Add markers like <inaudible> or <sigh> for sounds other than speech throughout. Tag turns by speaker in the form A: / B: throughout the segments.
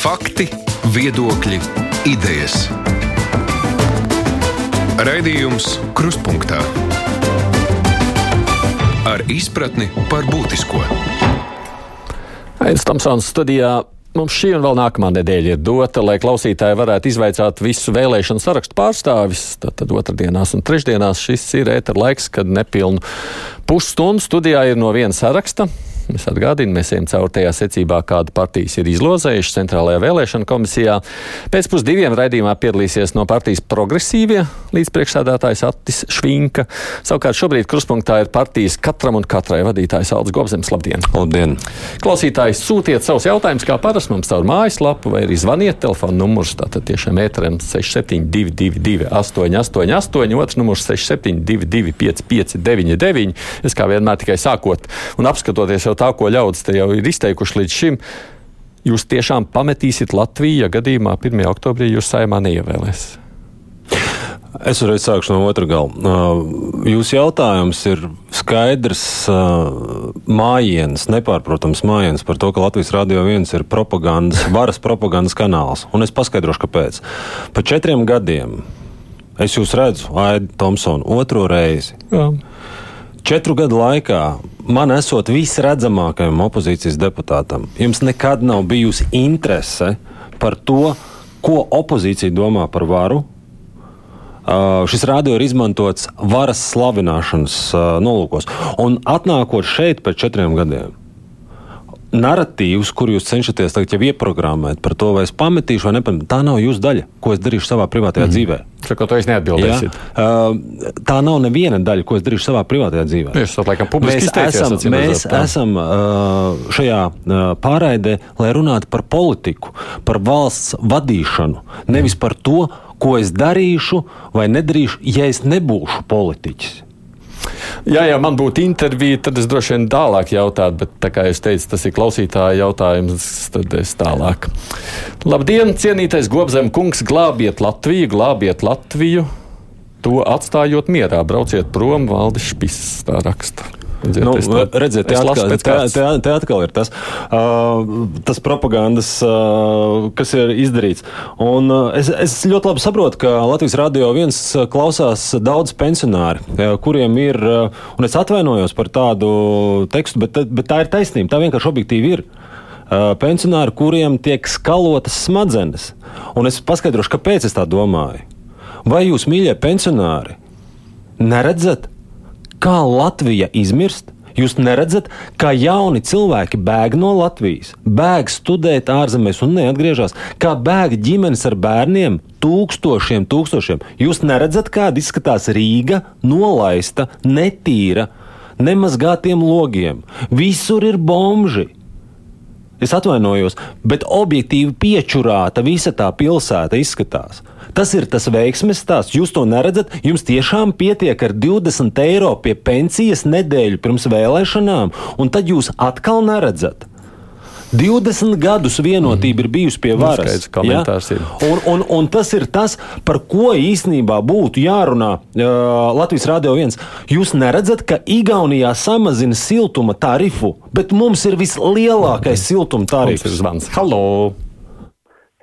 A: Fakti, viedokļi, idejas. Raidījums Kruspunkta ar izpratni par būtisko.
B: Aizsmeļamies Tamsons studijā. Mums šī un vēl nākamā nedēļa ir dota, lai klausītāji varētu izvaicāt visu vēlēšanu sarakstu pārstāvis. Tad otrdienās un trešdienās šis ir ēter laiks, kad nepilnu pusstundu studijā ir no viena saraksta. Es atgādinu, mēs ejam cauri tajā secībā, kāda partijas ir izlozējušas Centrālajā vēlēšana komisijā. Pēc pusdiviem raidījumā piedalīsies no partijas progresīvie līdzpriekšsādātājs Attis Švinka. Savukārt šobrīd kruspunktā ir partijas katram un katrai vadītājs Aldis Gobzems. Labdien!
C: Labdien!
B: Klausītājs sūtiet savus jautājumus, kā parasti mums caur mājaslapu vai arī zvaniet telefonu numurs. Tātad tiešām ēteriem 6722, 888, otrs numurs 672, 559, es kā vienmēr tikai sākot un apskatoties jau tā, ko ļaudis te jau ir izteikuši līdz šim. Jūs tiešām pametīsiet Latviju, ja gadījumā 1. oktobrī jūs saimā neievēlēs.
C: Es uzreiz sākšu no otras gala. Jūsu jautājums ir skaidrs mājiens, nepārprotams mājiens par to, ka Latvijas Rādio 1 ir propagandas, varas propagandas kanāls. Un es paskaidrošu, kāpēc. Pa četriem gadiem es jūs redzu, Aida Thompsona, otro reizi. Jā. Četru gadu laikā man esot visredzamākajam opozīcijas deputātam, jums nekad nav bijusi interese par to, ko opozīcija domā par varu. Uh, šis rādio ir izmantots varas slavināšanas uh, nolūkos. Un atnākot šeit pēc četriem gadiem, narratīvs, kur jūs cenšaties tagad jau ieprogrammēt par to, vai es pametīšu vai nepametīšu, tā nav jūsu daļa, ko es darīšu savā privātajā mm. dzīvē.
B: Saka, to es neatbildēšu.
C: Uh, tā nav neviena daļa, ko es darīšu savā privātajā dzīvē.
B: Jūs esat laikam publiski
C: mēs esam, mēs esam uh, šajā uh, pārraidē, lai runātu par politiku, par valsts vadīšanu, nevis par to, ko es darīšu vai nedarīšu, ja es nebūšu politiķis.
B: Jā, ja man būtu intervija, tad es droši vien tālāk jautātu, bet tā kā es teicu, tas ir klausītāja jautājums, tad es tālāk. Labdien, cienītais Gobzem kungs, glābiet Latviju, glābiet Latviju. To atstājot mierā, brauciet prom, Valdis Špiss tā raksta.
C: Redziet, nu, tā, redziet, te, atkal, te, te, te atkal ir tas, uh, tas propagandas, uh, kas ir izdarīts. Un, uh, es, es ļoti labi saprotu, ka Latvijas radio viens klausās daudz pensionāri, kuriem ir, uh, un es atvainojos par tādu tekstu, bet, bet tā ir taisnība, tā vienkārši objektīvi ir. Uh, pensionāri, kuriem tiek skalotas smadzenes. Un es paskaidrošu, kāpēc es tā domāju. Vai jūs, mīļie pensionāri, neredzat, kā Latvija izmirst. Jūs neredzat, kā jauni cilvēki bēg no Latvijas, bēg studēt ārzemēs un neatgriežas, kā bēg ģimenes ar bērniem, tūkstošiem, tūkstošiem. Jūs neredzat, kāda izskatās Rīga, nolaista, netīra, nemazgātiem logiem. Visur ir bomži. Es atvainojos, bet objektīvi piečurāta visa tā pilsēta izskatās. Tas ir tas veiksmes stāsts. Jūs to neredzat. Jums tiešām pietiek ar 20 eiro pie pensijas nedēļu pirms vēlēšanām, un tad jūs atkal neredzat. 20 gadus vienotība mm. ir bijusi pie nu, varas.
B: Ja?
C: Un, un, un tas ir tas, par ko īstenībā būtu jārunā uh, Latvijas Rādio 1. Jūs neredzat, ka Igaunijā samazina siltuma tarifu, bet mums ir vislielākais siltuma tarifs.
B: Tas ir zvans. Halo!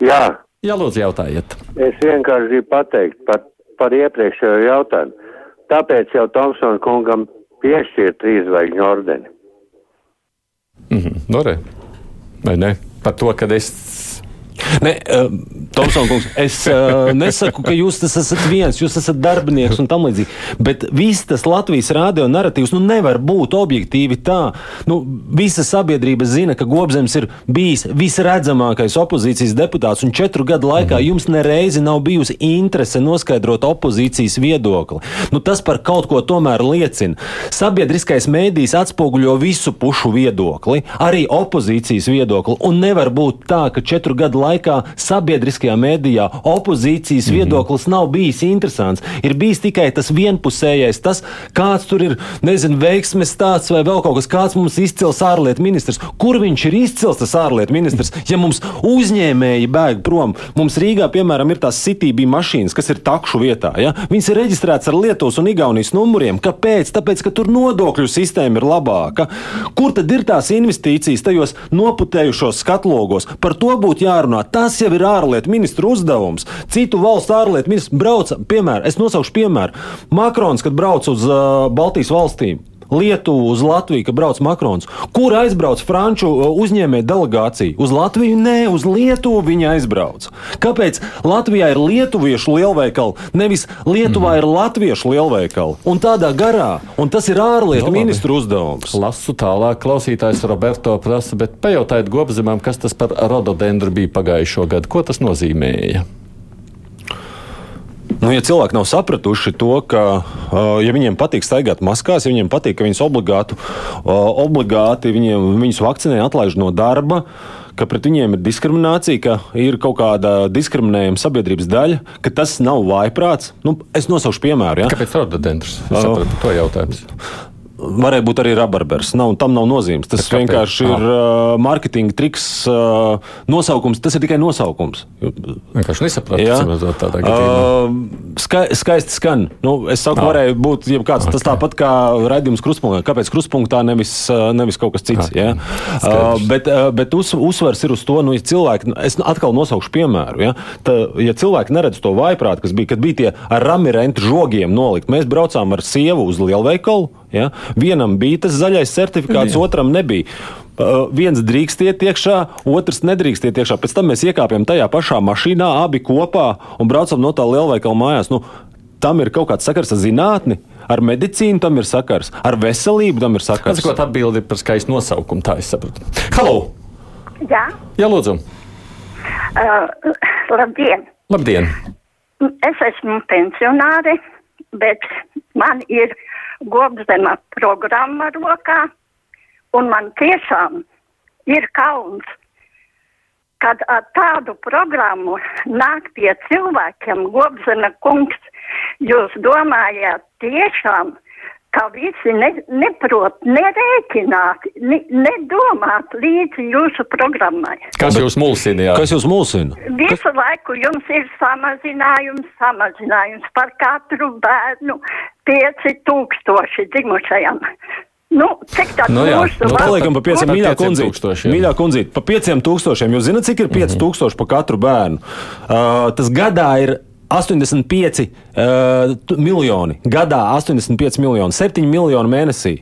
D: Jā,
B: Jā, lūdzu, jautājiet.
D: Es vienkārši gribu pateikt par, par iepriekšējo jautājumu. Tāpēc jau Tomsona kungam piešķir trīzvaigžņu ordeni.
B: Mm -hmm. Norē. Vai ne? Par to, ka es
C: Ne, uh, Tomson kungs, es uh, nesaku, ka jūs tas esat viens, jūs esat darbinieks un tam līdzīgi. Bet viss tas Latvijas rādio narratīvs nu, nevar būt objektīvi tā. Nu, visa sabiedrība zina, ka Gobzems ir bijis visredzamākais opozīcijas deputāts, un četru gadu laikā mhm. jums nereizi nav bijusi interese noskaidrot opozīcijas viedokli. Nu, tas par kaut ko tomēr liecina. Sabiedriskais mēdījis atspoguļo visu pušu viedokli, arī opozīcijas viedokli, un nevar būt tā, ka četru gadu laikā laikā sabiedriskie lielākajā mēdījā opozīcijas mm -hmm. viedoklis nav bijis interesants. Ir bijis tikai tas vienpusējais, tas, kāds tur ir, nezinu, veiksmes stāsts vai vēl kaut kas, kāds mums izcils ārlietu ministrs. Kur viņš ir izcils, tas ārlietu ministrs? Ja mums uzņēmēji bēg prom, mums Rīgā, piemēram, ir tās CTB mašīnas, kas ir takšu vietā. Ja? Viņas ir reģistrētas ar Lietuvas un Igaunijas numuriem. Kāpēc? Tāpēc, ka tur nodokļu sistēma ir labāka. Kur tad ir tās investīcijas tajos noputējušos skatlogos? Par to būtu jārunā. Tas jau ir ārlietu ministru uzdevums. Citu valstu ārlietu ministru brauca, piemēram, es nosaukšu piemēru. Makrons, kad brauc uz uh, Baltijas valstīm. Lietuvu, uz Latviju, ka brauc Makrons. Kur aizbrauc franču uh, uzņēmēja delegācija? Uz Latviju? Nē, uz Lietuvu viņa aizbrauc. Kāpēc Latvijā ir lietuviešu lielveikali, nevis Lietuvā mm. ir latviešu lielveikali? Un tādā garā, un tas ir ārlietu no, ministru uzdevums.
B: Lasu tālāk, klausītājs Roberto prasa, bet pajautājiet Gobzemam, kas tas par rododendru bija pagājušo gadu. Ko tas nozīmēja?
C: Nu, ja cilvēki nav sapratuši to, ka, ja viņiem patīk staigāt maskās, ja viņiem patīk, ka viņus obligāti, obligāti viņiem, viņus vakcinē, atlaiž no darba, ka pret viņiem ir diskriminācija, ka ir kaut kāda diskriminējuma sabiedrības daļa, ka tas nav vājprāts. Nu, es nosaušu piemēru. Ja?
B: Kāpēc rododendrs? Es sapratu to jautājumu.
C: Varēja būt arī rabarbers. Nav, tam nav nozīmes. Tas Kāpēc? vienkārši ir uh, mārketinga triks. Uh, nosaukums, tas ir tikai nosaukums.
B: Vienkārši nesapratu, ja? tādā gadījumā.
C: Uh, ska, skaisti skan. Nu, es saku, no. varēja būt jebkāds. Okay. Tas tāpat kā raidījums kruspunktā. Kāpēc kruspunktā nevis, nevis kaut kas cits? Okay. Ja? Uh, bet uh, bet uz, uzsvers ir uz to, nu, ja cilvēki, es atkal nosaukšu piemēru. Ja, Ta, ja cilvēki neredz to vaiprātu, kas bija, kad bija tie ar ramirentu žogiem nolikt, mēs braucām ar sievu uz lielveikalu. Ja? Vienam bija tas zaļais certifikāts, Jā. otram nebija. Uh, viens drīkst iet iekšā, otrs nedrīkst iet iekšā. Pēc tam mēs iekāpjam tajā pašā mašīnā, abi kopā un braucam no tā lielveikala mājās. Nu, tam ir kaut kāds sakars ar zinātni. Ar medicīnu tam ir sakars, ar veselību tam ir sakars.
B: Tas, ko atbildi par skaistu nosaukumu, tā es saprotu. Halo!
E: Jā,
B: Jā lūdzu!
E: uh, labdien!
B: Labdien!
E: Es esmu pensionāre, bet man ir Gobzema programma rokā, un man tiešām ir kauns, kad ar tādu programmu nāk pie cilvēkiem Gobzema kungs. Jūs domājat tiešām, ka visi ne, neprot nerēķināt, ne, nedomāt līdzi jūsu programmai.
B: Kas jūs mulsina? Jā?
C: Kas jūs mulsina?
E: Visu Kas... laiku jums ir samazinājums, samazinājums par katru bērnu 5000 dzimušajam. Nu, cik tā
B: nu, jā,
C: nu, paliekam pa 5 mīļā kundzīt. Mīļā kundzīt, pa 5000. Jūs zināt, cik ir 5000 mm -hmm. pa katru bērnu? Uh, tas gadā ir 85 uh, miljoni. Gadā 85 miljoni, 7 miljoni mēnesī.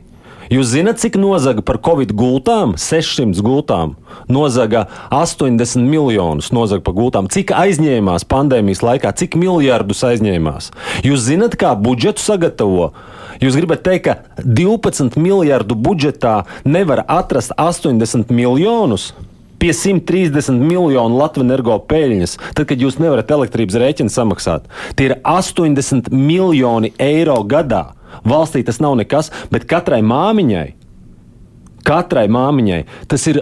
C: Jūs zināt, cik nozaga par covid gultām? 600 gultām. Nozaga 80 miljonus nozaga par gultām. Cik aizņēmās pandēmijas laikā, cik miljardus aizņēmās? Jūs zināt, kā budžetu sagatavo? Jūs gribat teikt, ka 12 miljardu budžetā nevar atrast 80 miljonus? Pie 130 miljonu Latvijas energo peļņas, tad, kad jūs nevarat elektrības rēķinu samaksāt, tie ir 80 miljoni eiro gadā. Valstī tas nav nekas, bet katrai māmiņai Katrai māmiņai tas ir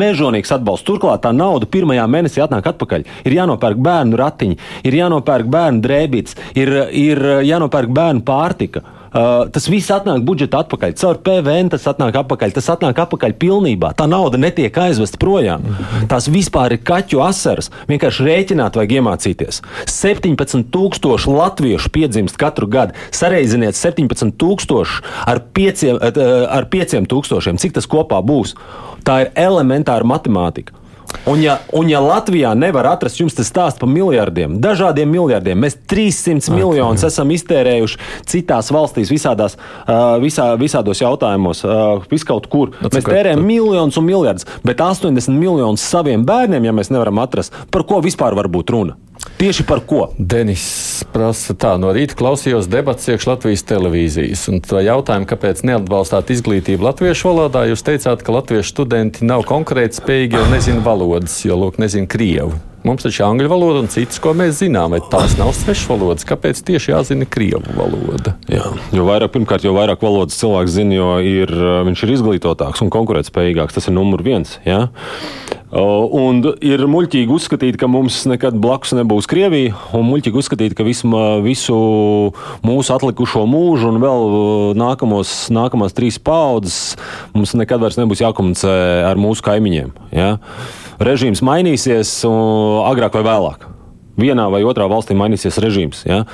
C: mežonīgs atbalsts. Turklāt tā nauda pirmajā mēnesī atnāk atpakaļ. Ir jānopērk bērnu ratiņi, ir jānopērk bērnu drēbītes, ir, ir jānopērk bērnu pārtika. Uh, tas viss atnāk budžeta atpakaļ. Caur PVN tas atnāk atpakaļ. Tas atnāk atpakaļ pilnībā. Tā nauda netiek aizvesta projām. Tās vispār ir kaķu asaras. Vienkārši rēķināt vajag iemācīties. 17,000 latviešu piedzimst katru gadu. Sareiziniet 17,000 ar 5,000. Cik tas kopā būs? Tā ir elementāra matemātika. Un ja, un ja Latvijā nevar atrast jums tas stāsts par miljardiem, dažādiem miljardiem, mēs 300 miljonus esam iztērējuši citās valstīs, visādās, visā, visādos jautājumos, viskaut kur. No, mēs tērējam miljonus un miljardus, bet 80 miljonus saviem bērniem, ja mēs nevaram atrast, par ko vispār var būt runa. Tieši par ko?
B: Denis prasa tā, no rīta klausījos debats iekš Latvijas televīzijas. Un tā jautājumu, kāpēc neatbalstāt izglītību latviešu valodā, jūs teicāt, ka latviešu studenti nav konkrēti spējīgi, jo nezina valodas, jo, lūk, nezina krievu. Mums taču ir angļu valoda un citas, ko mēs zinām, bet tās nav svešas valodas. Kāpēc tieši jāzina krievu valoda?
C: Jā, jo vairāk, pirmkārt, jo vairāk valodas cilvēks zina, jo ir, viņš ir izglītotāks un konkurētspējīgāks. Tas ir numur viens. Jā? Un ir muļķīgi uzskatīt, ka mums nekad blakus nebūs Krievija, un muļķīgi uzskatīt, ka visu, visu mūsu atlikušo mūžu un vēl nākamos, nākamās trīs paudzes mums nekad vairs nebūs jākomunicē ar mūsu kaimiņiem. Ja? Režīms mainīsies agrāk vai vēlāk. Vienā vai otrā valstī mainīsies režīms. Ja?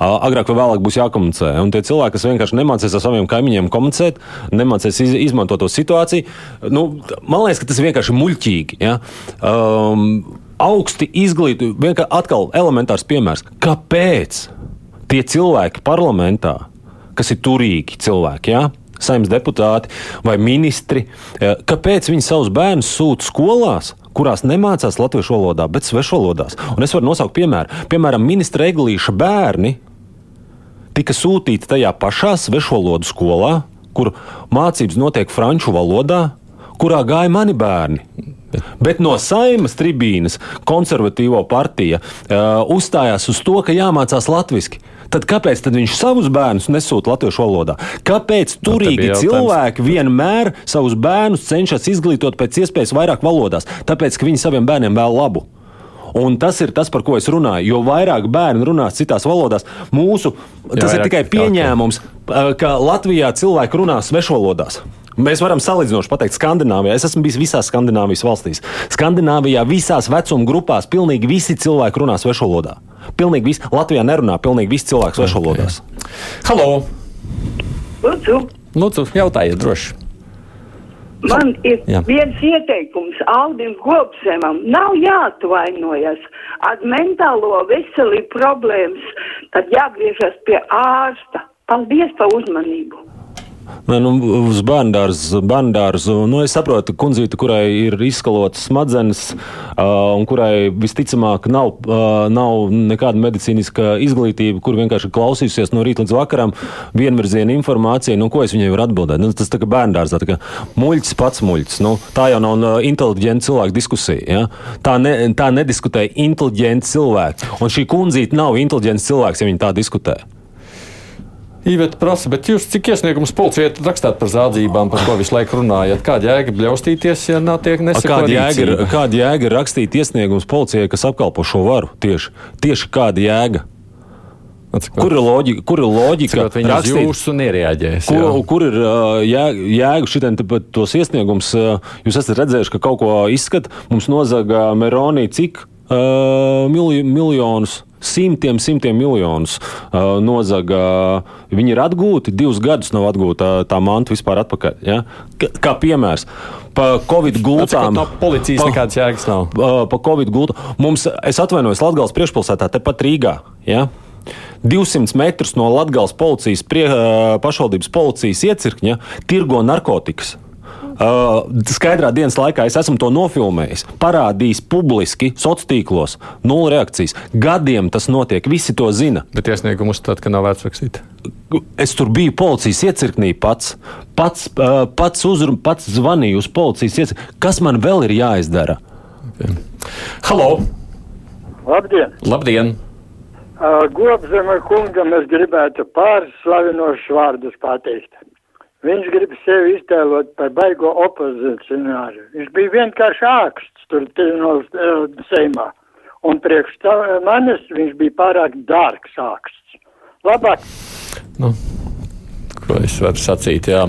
C: Agrāk vai vēlāk būs jākomunicē. Un tie cilvēki, kas vienkārši nemācīs ar saviem kaimiņiem komunicēt, nemācīs iz, izmantot to situāciju, nu, man liekas, ka tas ir vienkārši muļķīgi. Ja? Um, augsti izglītoti, vienkārši atkal elementārs piemērs. Kāpēc tie cilvēki parlamentā, kas ir turīgi cilvēki, ja? saimnes deputāti vai ministri, kāpēc viņi savus bērnus sūta skolās, kurās nemācās latviešu valodā, bet svešvalodās. Un es varu nosaukt piemēru. Piemēram, ministra Eglīša bērni tika sūtīti tajā pašā svešvalodu skolā, kur mācības notiek franču valodā, kurā gāja mani bērni. Bet no saimas tribīnes konservatīvo partija uh, uzstājās uz to, ka jāmācās latviešu. Tad kāpēc tad viņš savus bērnus nesūta latviešu valodā? Kāpēc nu, turīgi no, cilvēki vienmēr savus bērnus cenšas izglītot pēc iespējas vairāk valodās? Tāpēc, ka viņi saviem bērniem vēl labu. Un tas ir tas, par ko es runāju. Jo vairāk bērnu runās citās valodās, mūsu tas ir tikai pieņēmums, ka Latvijā cilvēki runā svešvalodās. Mēs varam salīdzinoši pateikt, Skandināvijā. Es esmu bijis visās Skandināvijas valstīs. Skandināvijā visās vecuma grupās pilnīgi visi cilvēki runā svešvalodā. Pilnīgi visi. Latvijā nerunā pilnīgi visi cilvēki svešvalodās.
B: Okay. Halo!
F: Lūdzu!
B: Lūdzu, jautājiet droši!
F: Man ir Jā. viens ieteikums Aldim Gobsēmam. Nav jāatvainojas ar mentālo veselību problēmas, tad jāgriežas pie ārsta. Paldies par uzmanību!
C: Nē, nu, uz bērnu dārzu. Nu, es saprotu, kundzīte, kurai ir izskalotas smadzenes, uh, un kurai visticamāk nav, uh, nav nekāda medicīniska izglītība, kur vienkārši klausīsies no rīta līdz vakaram vienvirziena informācija. Nu, ko es viņai varu atbildēt? Nu, tas tā kā bērnu dārzā, tā kā muļķis pats muļķis. Nu, tā jau nav inteliģenta cilvēka diskusija. Ja? Tā, ne, tā nediskutē inteliģenti cilvēki. Un šī kundzīte nav inteliģents cilvēks, ja viņi tā diskutē.
B: Īveta prasa, bet jūs cik iesniegums policijai rakstāt par zādzībām, par ko visu laiku runājat? Kāda jēga bļaustīties, ja nav tiek nesakota?
C: Kāda jēga, kāda jēga rakstīt iesniegumus policijai, kas apkalpo šo varu? Tieši, tieši kāda jēga? Kur ir loģika? Kur ir loģika?
B: Viņa rakstīt, jūsu nereaģēs.
C: Kur, jā. kur ir jēga, jēga šitien tos iesniegums? Jūs esat redzējuši, ka kaut ko izskat. Mums nozaga Meronī cik uh, milj, miljonus simtiem, simtiem miljonus uh, nozaga. Viņi ir atgūti, divus gadus nav atgūta tā manta vispār atpakaļ. Ja? Kā piemērs. Pa Covid gultām.
B: No policijas pa, nekādas jēgas nav.
C: Uh, pa Covid gultām. Mums, es atvainojos, Latvijas priekšpilsētā, tepat Rīgā. Ja? 200 metrus no Latvijas policijas, prie, uh, pašvaldības policijas iecirkņa tirgo narkotikas. Uh, skaidrā dienas laikā es esmu to nofilmējis, parādījis publiski, sociālos tīklos, nulle reakcijas. Gadiem tas notiek, visi to zina.
B: Bet iesniegumu uzstāt, ka nav vērts rakstīt.
C: Es tur biju policijas iecirknī pats. Pats, uh, pats, uzrum, pats zvanīju uz policijas iecirkni. Kas man vēl ir jāizdara?
B: Okay. Halo!
G: Labdien!
B: Labdien.
G: Uh, Gobzema kungam es gribētu pāris slavinošus vārdus pateikt. Viņš grib sevi iztēlot par baigo opozicionāru. Viņš bija vienkārši āksts tur no uh, Seimā. Un priekš tā, manis viņš bija pārāk dārgs āksts. Labāk.
B: Nu, ko es varu sacīt, jā.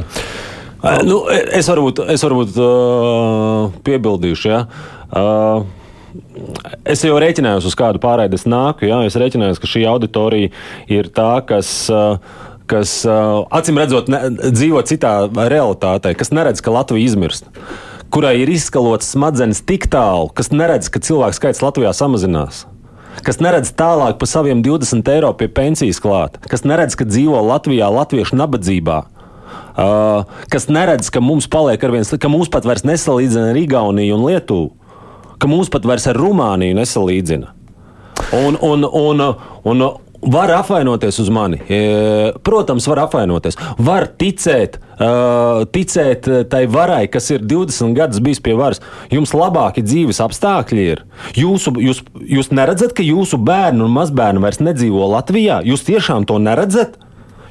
C: Nu, es varbūt, es varbūt uh, piebildīšu, jā. Uh, Es jau rēķinājos, uz kādu pārēdi es nāku. Jā, es rēķinājos, ka šī auditorija ir tā, kas uh, kas acīm redzot ne, dzīvo citā realitātē, kas neredz, ka Latvija izmirst, kurai ir izskalots smadzenes tik tālu, kas neredz, ka cilvēku skaits Latvijā samazinās. Kas neredz tālāk par saviem 20 eiro pie pensijas klāt, kas neredz, ka dzīvo Latvijā latviešu nabadzībā, uh, kas neredz, ka mums paliek ar viens, ka mūs pat vairs nesalīdzina ar Igauniju un Lietuvu, ka mūs pat vairs ar Rumāniju nesalīdzina. Un, un, un, un, Var apvainoties uz mani. E, protams, var apvainoties. Var ticēt, ticēt tai varai, kas ir 20 gadus bijis pie varas. Jums labāki dzīves apstākļi ir. Jūsu, jūs, jūs neredzat, ka jūsu bērni un mazbērni vairs nedzīvo Latvijā? Jūs tiešām to neredzat?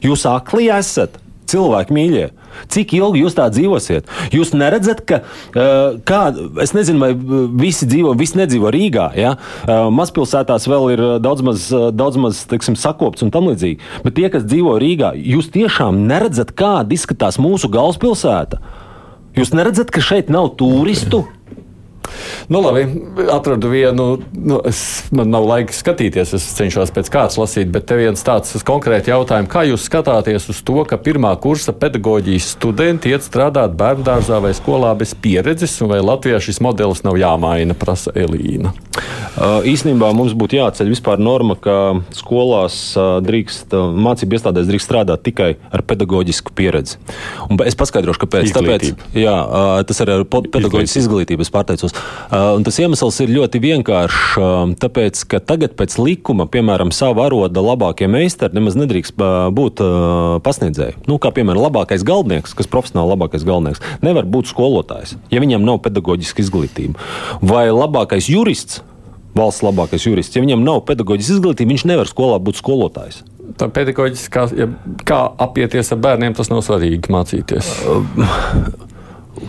C: Jūs akli esat. Cilvēki mīļie. Cik ilgi jūs tā dzīvosiet? Jūs neredzat, ka uh, kā, es nezinu, vai visi dzīvo, visi nedzīvo Rīgā. Ja? Uh, mazpilsētās vēl ir daudz maz, daudz maz teiksim, sakopts un tam līdzīgi. Bet tie, kas dzīvo Rīgā, jūs tiešām neredzat, kāda izskatās mūsu galvaspilsēta. Jūs neredzat, ka šeit nav turistu?
B: Nu, labi, atradu vienu. Nu, es, man nav laika skatīties, es cenšos pēc kārtas lasīt, bet te viens tāds konkrēts jautājums. Kā jūs skatāties uz to, ka pirmā kursa pedagoģijas studenti iet strādāt bērnu dārzā vai skolā bez pieredzes, un vai Latvijā šis modelis nav jāmaina, prasa Elīna?
C: Īsnībā mums būtu jāceļ vispār norma, ka skolās drīkst, mācību iestādēs drīkst strādāt tikai ar pedagoģisku pieredzi. Un es paskaidrošu, kāpēc. Tāpēc, jā, tas ir ar pedagoģisku izglītību, es pārteicos. Uh, tas iemesls ir ļoti vienkāršs. Tāpēc, ka tagad pēc likuma, piemēram, savu arodu labākie meistari nemaz nedrīkst būt pasniedzēji. Nu, kā piemēram, labākais galdnieks, kas profesionāli labākais galdnieks, nevar būt skolotājs, ja viņam nav pedagoģiska izglītība. Vai labākais jurists, valsts labākais jurists, ja viņam nav pedagoģiska izglītība, viņš nevar skolā būt skolotājs.
B: Tā pedagoģiskā, ja, kā apieties ar bērniem, tas nav svarīgi mācīties.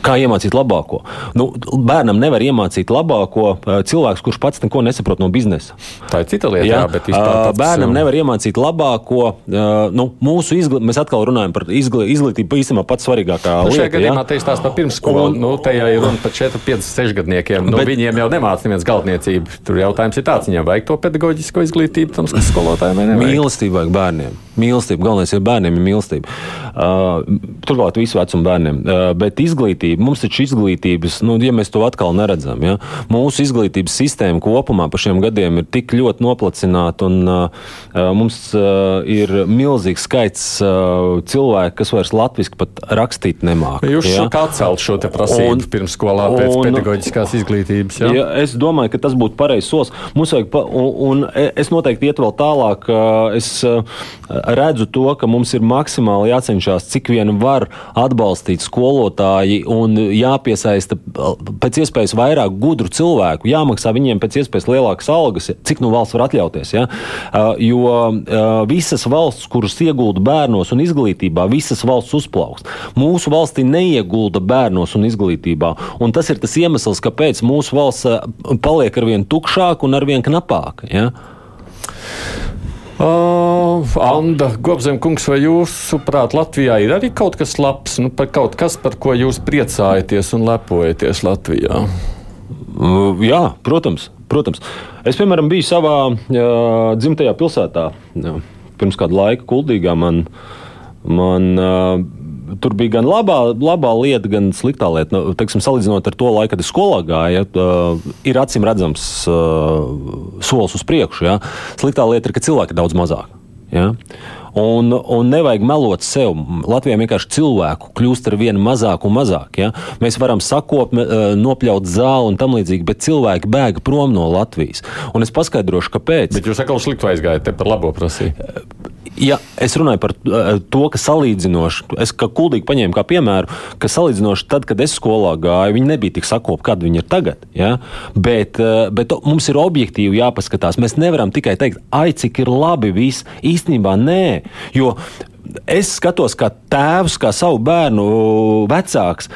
C: Kā iemācīt labāko? Nu, bērnam nevar iemācīt labāko uh, cilvēks, kurš pats neko nesaprot no biznesa.
B: Tā ir cita lieta, jā, jā bet
C: uh, bērnam nevar iemācīt labāko. Uh, nu, mūsu izglītība, mēs atkal runājam par izglī, izglītību, īstenībā pats svarīgākā nu,
B: lieta. Šajā gadījumā te izstāsta par pirmsskolu. Nu, te jau ir runa par 4, 5, 6 gadniekiem. Nu, bet, viņiem jau nemāca neviens galvniecību. Tur jautājums ir tāds, viņiem vajag to pedagoģisko izglītību, tam skolotājiem vai ne?
C: Mīlestība vajag bērniem. Mīlestība. Galvenais ir bērniem ir mīlestība. Uh, turklāt visu vecumu bērniem. Uh, bet izglītība, mums taču izglītības, nu, ja mēs to atkal neredzam, ja, mūsu izglītības sistēma kopumā pa šiem gadiem ir tik ļoti noplacināta un uh, mums uh, ir milzīgs skaits uh, cilvēku, kas vairs latviski pat rakstīt nemāk.
B: Jūs ja? atcelt šo prasību un, pirms skolā pēc un, pedagoģiskās izglītības? Ja?
C: Ja, es domāju, ka tas būtu pareizs solis. Mums vajag, pa, un, un es noteikti iet vēl tālāk. Es redzu to, ka mums ir maksimāli jācenšas, cik vien var atbalstīt skolotāji un jāpiesaista pēc iespējas vairāk gudru cilvēku, jāmaksā viņiem pēc iespējas lielākas algas, cik nu valsts var atļauties. Ja? Jo visas valsts, kuras iegulda bērnos un izglītībā, visas valsts uzplaukst. Mūsu valstī neiegulda bērnos un izglītībā, un tas ir tas iemesls, kāpēc mūsu valsts paliek arvien tukšāka un arvien knapāka. Ja?
B: Uh, Anna Gobzemkungs, vai jūsuprāt, Latvijā ir arī kaut kas labs, nu, par kaut kas, par ko jūs priecājaties un lepojaties Latvijā?
C: Uh, jā, protams, protams. Es, piemēram, biju savā uh, dzimtajā pilsētā jā, pirms kāda laika, Kuldīgā. Man, man uh, tur bija gan labā, labā lieta, gan sliktā lieta. Nu, teiksim, salīdzinot ar to laiku, kad es skolā gāju, uh, ir acīm redzams uh, solis uz priekšu. Ja? Sliktā lieta ir, ka cilvēki ir daudz mazāk. Ja? Un, un nevajag melot sev. Latvijā vienkārši cilvēku kļūst ar vienu mazāk un mazāk. Ja? Mēs varam sakot, nopļaut zāli un tam līdzīgi, bet cilvēki bēga prom no Latvijas. Un es paskaidrošu, kāpēc.
B: Bet jūs atkal slikti aizgājat, te par labo prasīju
C: ja es runāju par uh, to, ka salīdzinoši, es kā kuldīgi paņēmu kā piemēru, ka salīdzinoši tad, kad es skolā gāju, viņi nebija tik sakopti, kādi viņi ir tagad. Ja? Bet, uh, bet mums ir objektīvi jāpaskatās. Mēs nevaram tikai teikt, ai, cik ir labi viss. Īstenībā nē, jo es skatos kā tēvs, kā savu bērnu vecāks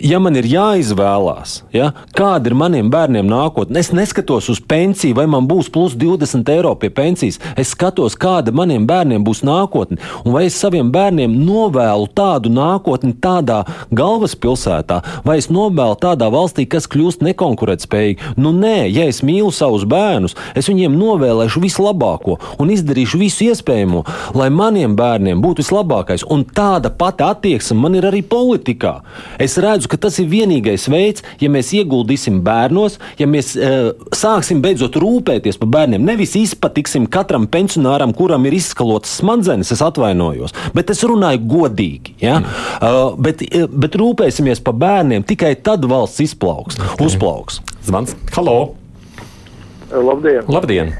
C: ja man ir jāizvēlās, ja, kāda ir maniem bērniem nākotne, es neskatos uz pensiju, vai man būs plus 20 eiro pie pensijas. Es skatos, kāda maniem bērniem būs nākotne, un vai es saviem bērniem novēlu tādu nākotni tādā galvaspilsētā, vai es novēlu tādā valstī, kas kļūst nekonkurētspējīga. Nu, nē, ja es mīlu savus bērnus, es viņiem novēlēšu vislabāko un izdarīšu visu iespējamo, lai maniem bērniem būtu vislabākais. Un tāda pati attieksme man ir arī politikā. Es redzu, redzu, ka tas ir vienīgais veids, ja mēs ieguldīsim bērnos, ja mēs uh, sāksim beidzot rūpēties par bērniem. Nevis izpatiksim katram pensionāram, kuram ir izskalotas smadzenes, es atvainojos, bet es runāju godīgi. Ja? Mm. Uh, bet, uh, bet rūpēsimies par bērniem, tikai tad valsts izplauks, okay. uzplauks.
B: Zvans, halo!
H: Labdien!
B: Labdien.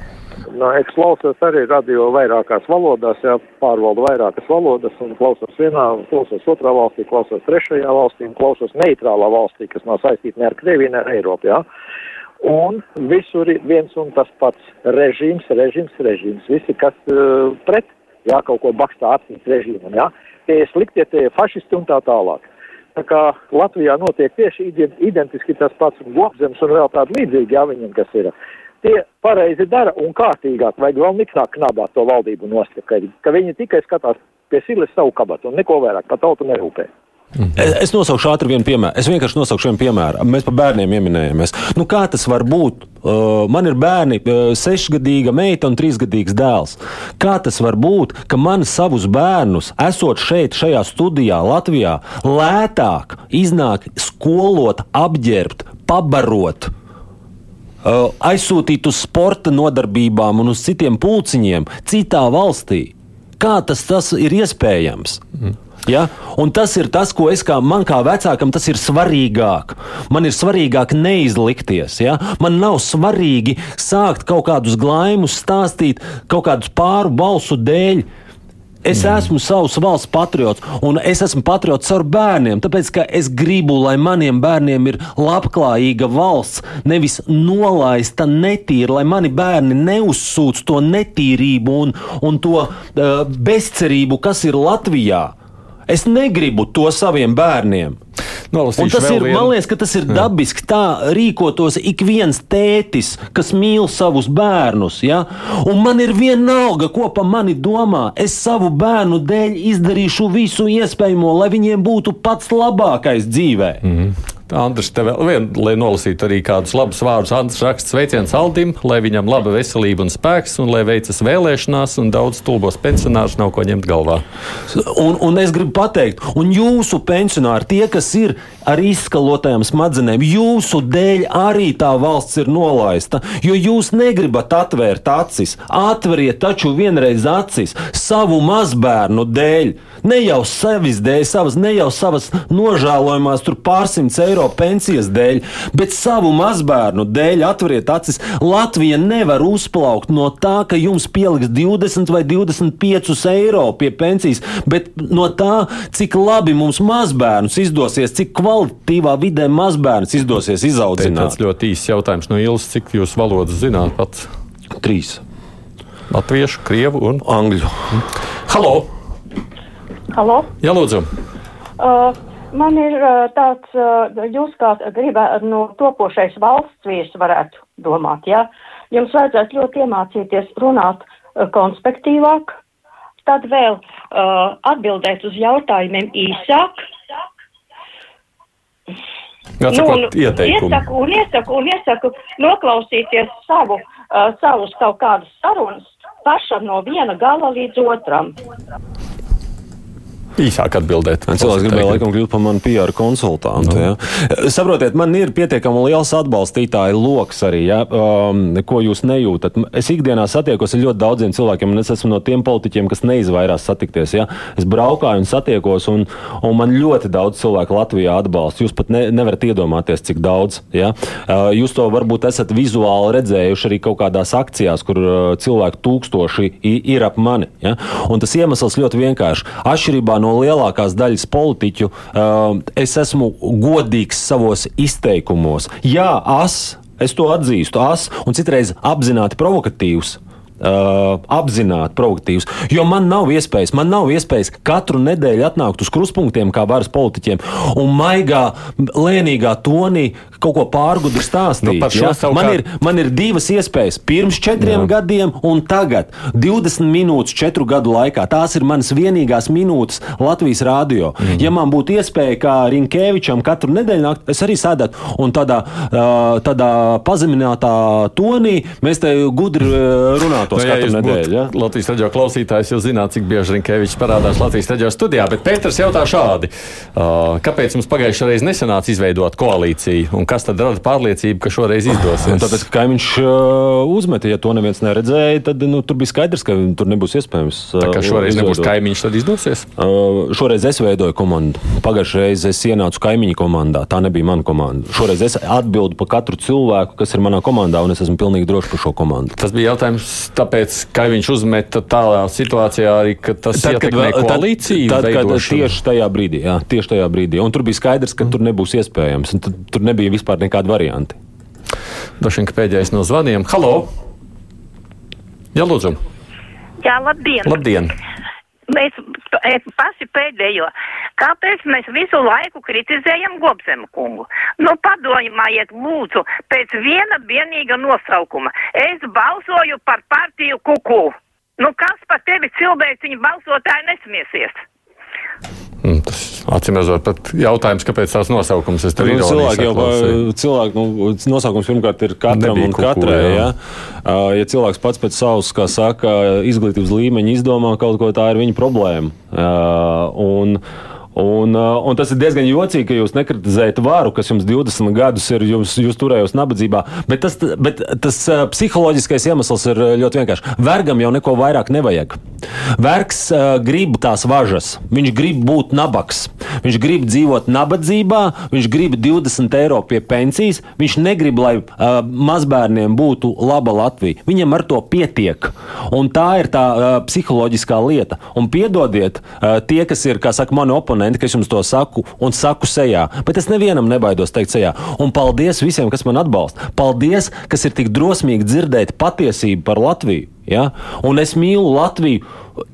H: Nu, es klausos arī radio vairākās valodās, jā, pārvaldu vairākas valodas un klausos vienā, klausos otrā valstī, klausos trešajā valstī un klausos neitrālā valstī, kas nav saistīta ne ar Krieviju, ne ar Eiropu, jā. Un visur ir viens un tas pats režīms, režīms, režīms. Visi, kas uh, pret, jā, kaut ko bakstā acīs režīmam, jā. tie ir sliktie, tie ir fašisti un tā tālāk. Tā kā Latvijā notiek tieši identiski tas pats un Gobzems un vēl tādi līdzīgi, jā, viņam kas ir. Tie pareizi dara un kārtīgāk, vajag vēl niknāk knabāt to valdību nost, ka, viņi tikai skatās pie silas savu kabatu un neko vairāk par tautu nerūpē.
C: Es, es nosaukšu ātri vienu piemēru. Es vienkārši nosaukšu vienu piemēru. Mēs par bērniem pieminējāmies. Nu, kā tas var būt? Uh, man ir bērni, uh, sešgadīga meita un trīsgadīgs dēls. Kā tas var būt, ka man savus bērnus, esot šeit, šajā studijā, Latvijā, lētāk iznāk skolot, apģērbt, pabarot? Uh, aizsūtīt uz sporta nodarbībām un uz citiem pulciņiem citā valstī. Kā tas, tas ir iespējams? Mm. Ja? Un tas ir tas, ko es kā man kā vecākam, tas ir svarīgāk. Man ir svarīgāk neizlikties. Ja? Man nav svarīgi sākt kaut kādus glaimus stāstīt kaut kādus pāru balsu dēļ. Es mm. esmu savs valsts patriots, un es esmu patriots ar bērniem. Tāpēc, ka es gribu, lai maniem bērniem ir labklājīga valsts, nevis nolaista netīra, lai mani bērni neuzsūc to netīrību un, un to uh, bezcerību, kas ir Latvijā. Es negribu to saviem bērniem. Tas ir, vienu. man liekas, ka tas ir Jā. dabiski. Tā rīkotos ik viens tētis, kas mīl savus bērnus. Ja? Un man ir vienalga, ko pa mani domā. Es savu bērnu dēļ izdarīšu visu iespējamo, lai viņiem būtu pats labākais dzīvē. Mm -hmm.
B: Andris, tev vēl vien, lai nolasītu arī kādus labus vārdus. Andris raksta sveiciens Aldim, lai viņam laba veselība un spēks, un lai veicas vēlēšanās, un daudz stulbos pensionārus nav ko ņemt galvā.
C: Un, un es gribu pateikt, un jūsu pensionāri, tie, kas ir ar izskalotajām smadzenēm, jūsu dēļ arī tā valsts ir nolaista, jo jūs negribat atvērt acis. Atveriet taču vienreiz acis savu mazbērnu dēļ. Ne jau sevis dēļ, savas, ne jau savas nožēlojamās pārsimts eiro pensijas dēļ, bet savu mazbērnu dēļ atveriet acis. Latvija nevar uzplaukt no tā, ka jums pieliks 20 vai 25 eiro pie pensijas, bet no tā, cik labi mums mazbērnus izdosies, cik kvalitīvā vidē mazbērnus izdosies izaudzināt.
B: Tas ļoti īsts jautājums no Ilas, cik jūs valodas zināt pats?
C: Trīs.
B: Latviešu, krievu un
C: angļu.
B: Halo!
I: Halo?
B: Jā, lūdzu.
I: Uh, man ir tāds, jūs kā gribētu no topošais valsts vīrs varētu domāt, jā. Ja? Jums vajadzētu ļoti iemācīties runāt konspektīvāk, tad vēl uh, atbildēt uz jautājumiem īsāk.
B: Atsakot, nu, ieteikumu.
I: Iesaku un iesaku un iesaku noklausīties savu, uh, savus kaut kādus sarunas pašam no viena gala līdz otram
B: īsāk atbildēt.
C: Cilvēks gribēja laikam kļūt par manu PR konsultantu. No. Ja. Saprotiet, man ir pietiekami liels atbalstītāju lokus arī, ja, um, ko jūs nejūtat. Es ikdienā satiekos ar ļoti daudziem cilvēkiem, un es esmu no tiem politiķiem, kas neizvairās satikties. Ja. Es braukāju un satiekos, un, un man ļoti daudz cilvēku Latvijā atbalsta. Jūs pat ne, nevarat iedomāties, cik daudz. Ja. Uh, jūs to varbūt esat vizuāli redzējuši arī kaut kādās akcijās, kur uh, cilvēku tūkstoši ir ap mani. Ja. Un tas iemesls ļoti vienkāršs. Atšķirībā no lielākās daļas politiķu uh, es esmu godīgs savos izteikumos. Jā, as, es to atzīstu, as un citreiz apzināti provokatīvs uh, apzināti provokatīvs. Jo man nav iespējas, man nav iespējas katru nedēļu atnākt uz kruspunktiem kā varas politiķiem un maigā, lēnīgā tonī kaut ko pārgudri stāstīt. Nu, ja? savukārt... man, ir, man ir divas iespējas. Pirms četriem Jā. gadiem un tagad 20 minūtes četru gadu laikā. Tās ir manas vienīgās minūtes Latvijas rādio. Mm. Ja man būtu iespēja kā Rinkēvičam katru nedēļu nākt, es arī sēdētu un tādā, tādā pazeminātā tonī mēs te gudri runātu skatos no, nu, katru nedēļu. Ja?
B: Latvijas raidījuma klausītājs jau zināt, cik bieži Rinkevičs parādās Latvijas raidījuma studijā, bet Pēters jautā šādi. Kāpēc mums pagājušajā reizē nesanāca izveidot koalīciju, un kas tad rada pārliecību, ka šoreiz izdosies?
C: Tāpēc, ka kaimiņš uh, uzmeta, ja to neviens neredzēja, tad nu, tur bija skaidrs, ka tur nebūs iespējams.
B: Uh, Tā kā šoreiz izveidot. nebūs kaimiņš, tad izdosies?
C: Uh, šoreiz es veidoju komandu. Pagājušajā reizē es ienācu kaimiņu komandā. Tā nebija mana komanda. Šoreiz es atbildu par katru cilvēku, kas ir manā komandā, un es esmu pilnīgi drošs par šo komandu.
B: Tas bija jautājums tāpēc, ka viņš uzmeta tādā situācijā arī, ka tas kad, koalīciju.
C: Tad, kad tieši tajā brīdī, jā, tieši tajā brīdī. Un tur bija skaidrs, ka mm. tur nebūs iespējams. Tur nebija vispār nekāda varianti.
B: Droši vien, ka pēdējais no zvaniem. Halo! Jā, lūdzu!
J: Jā, labdien!
B: Labdien!
J: mēs paši pēdējo, kāpēc mēs visu laiku kritizējam Gobzemu kungu? Nu, padomājiet, lūdzu, pēc viena vienīga nosaukuma. Es balsoju par partiju kuku. Nu, kas par tevi cilvēciņu balsotāji nesmiesies?
B: Mm, tas acīm redzot, pat jautājums, kāpēc tās nosaukums ir
C: tāds. Cilvēki jau cilvēki, nu, nosaukums pirmkārt ir katram Nebija un kuku, katrai. Jā. Ja? ja cilvēks pats pēc savas, kā saka, izglītības līmeņa izdomā kaut ko, tā ir viņa problēma. Un, Un, uh, un tas ir diezgan jocīgi, ka jūs nekritizējat varu, kas jums 20 gadus ir, jums, jūs turējos nabadzībā. Bet tas, bet tas uh, psiholoģiskais iemesls ir uh, ļoti vienkāršs. Vergam jau neko vairāk nevajag. Vergs uh, grib tās važas, viņš grib būt nabaks, viņš grib dzīvot nabadzībā, viņš grib 20 eiro pie pensijas, viņš negrib, lai uh, mazbērniem būtu laba Latvija. Viņam ar to pietiek. Un tā ir tā uh, psiholoģiskā lieta. Un piedodiet, uh, tie, kas ir, kā saka, mani oponenti, oponenti, ka es jums to saku un saku sejā. Bet es nevienam nebaidos teikt sejā. Un paldies visiem, kas man atbalsta. Paldies, kas ir tik drosmīgi dzirdēt patiesību par Latviju. Ja? Un es mīlu Latviju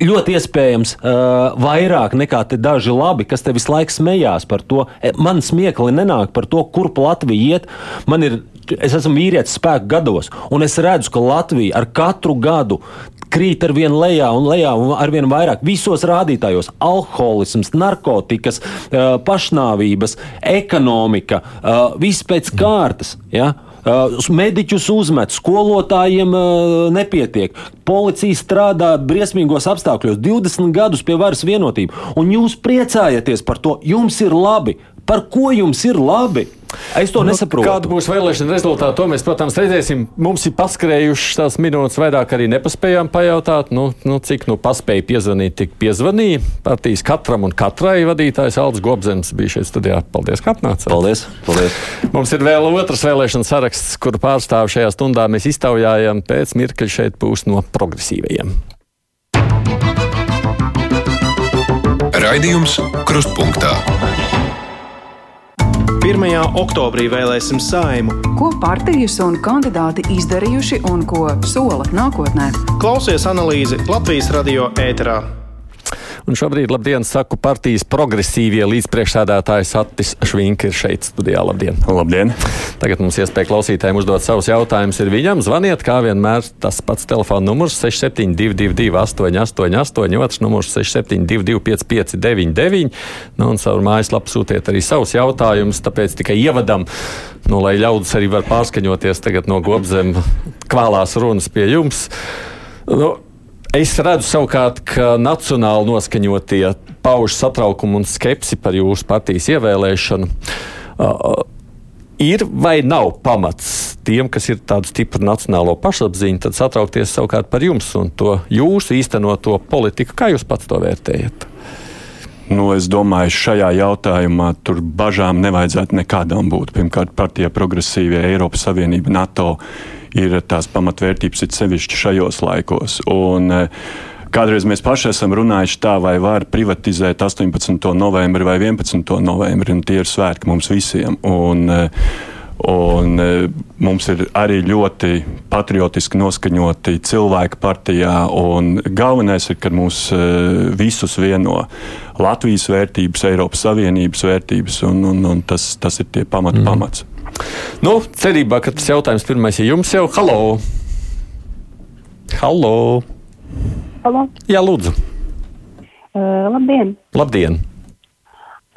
C: ļoti iespējams uh, vairāk nekā daži labi, kas te visu laiku smējās par to. E, man smiekli nenāk par to, kurp Latvija iet. Man ir, es esmu vīrietis spēku gados, un es redzu, ka Latvija ar katru gadu krīt ar vien lejā un lejā un ar vien vairāk visos rādītājos - alkoholisms, narkotikas, uh, pašnāvības, ekonomika, uh, viss pēc kārtas. Ja? Uh, mediķus uzmet, skolotājiem nepietiek. Policija strādā briesmīgos apstākļos, 20 gadus pie varas vienotību, un jūs priecājaties par to. Jums ir labi. Par ko jums ir labi? Es to nu, nesaprotu.
B: Kāda būs vēlēšana rezultāti, to mēs, protams, redzēsim. Mums ir paskrējušas tās minūtes, vairāk arī nepaspējām pajautāt, nu, nu, cik nu paspēja piezvanīt, tik piezvanīja. Partijas katram un katrai vadītājs Aldis Gobzems bija šeit studijā. Paldies, ka atnācāt.
C: Paldies, paldies.
B: Mums ir vēl otrs vēlēšana saraksts, kuru pārstāvu šajā stundā mēs iztaujājam. Pēc mirkļa šeit būs no progresīvajiem.
A: Raidījums Krustpunktā.
K: 1. oktobrī vēlēsim saimu.
L: Ko partijas un kandidāti izdarījuši un ko sola nākotnē?
K: Klausies analīzi Latvijas radio ēterā.
B: Un šobrīd, labdien, saku partijas progresīvie līdzpriekšsēdētājs Attis Švink ir šeit studijā. Labdien!
C: Labdien!
B: Tagad mums iespēja klausītājiem uzdot savus jautājumus. Ir viņam zvaniet, kā vienmēr, tas pats telefona numurs 6722, 888, otrs numurs 672, 559, nu, un caur mājaslapu sūtiet arī savus jautājumus. Tāpēc tikai ievadam, nu, lai ļaudis arī var pārskaņoties tagad no gobzem kvēlās runas pie jums. Nu, Es redzu savukārt, ka nacionāli noskaņotie pauž satraukumu un skepsi par jūsu partijas ievēlēšanu. Uh, ir vai nav pamats tiem, kas ir tādu stipru nacionālo pašapziņu, tad satraukties savukārt par jums un to jūsu īstenoto politiku? Kā jūs pats to vērtējat?
M: Nu, es domāju, šajā jautājumā tur bažām nevajadzētu nekādām būt. Pirmkārt, partija progresīvie Eiropas Savienība, NATO ir tās pamatvērtības, it sevišķi šajos laikos. Un, eh, Kādreiz mēs paši esam runājuši tā, vai var privatizēt 18. novembri vai 11. novembri, un tie ir svētki mums visiem. Un, eh, Un e, mums ir arī ļoti patriotiski noskaņoti cilvēki partijā. Galvenais ir, ka mūs e, visus vieno Latvijas vērtības, Eiropas Savienības vērtības, un, un, un tas, tas ir tie pamata mm. pamats.
B: Nu, cerībā, ka tas jautājums pirmais ir jums jau. Halo! Halo!
N: Halo.
B: Jā, lūdzu!
N: Uh, labdien!
B: Labdien!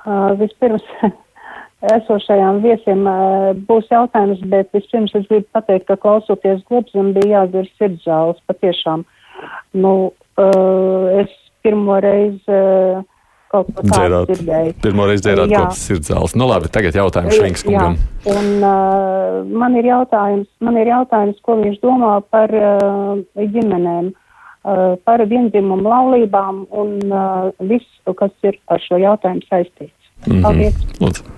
N: Uh, vispirms <laughs> esošajām viesiem uh, būs jautājums, bet vispirms es gribu pateikt, ka klausoties globzam bija jādzir sirdzāles patiešām. Nu, uh, es pirmo reizi uh, kaut ko tādu dzirdēju.
B: Pirmo reizi dzirdēt, kāds ir zāles. Nu labi, tagad jautājums Švinks kungam.
N: Un uh, man ir jautājums, man ir jautājums, ko viņš domā par uh, ģimenēm, uh, par viendzimumu laulībām un uh, visu, kas ir ar šo jautājumu saistīts. Mm -hmm. Paldies! Lūdzu.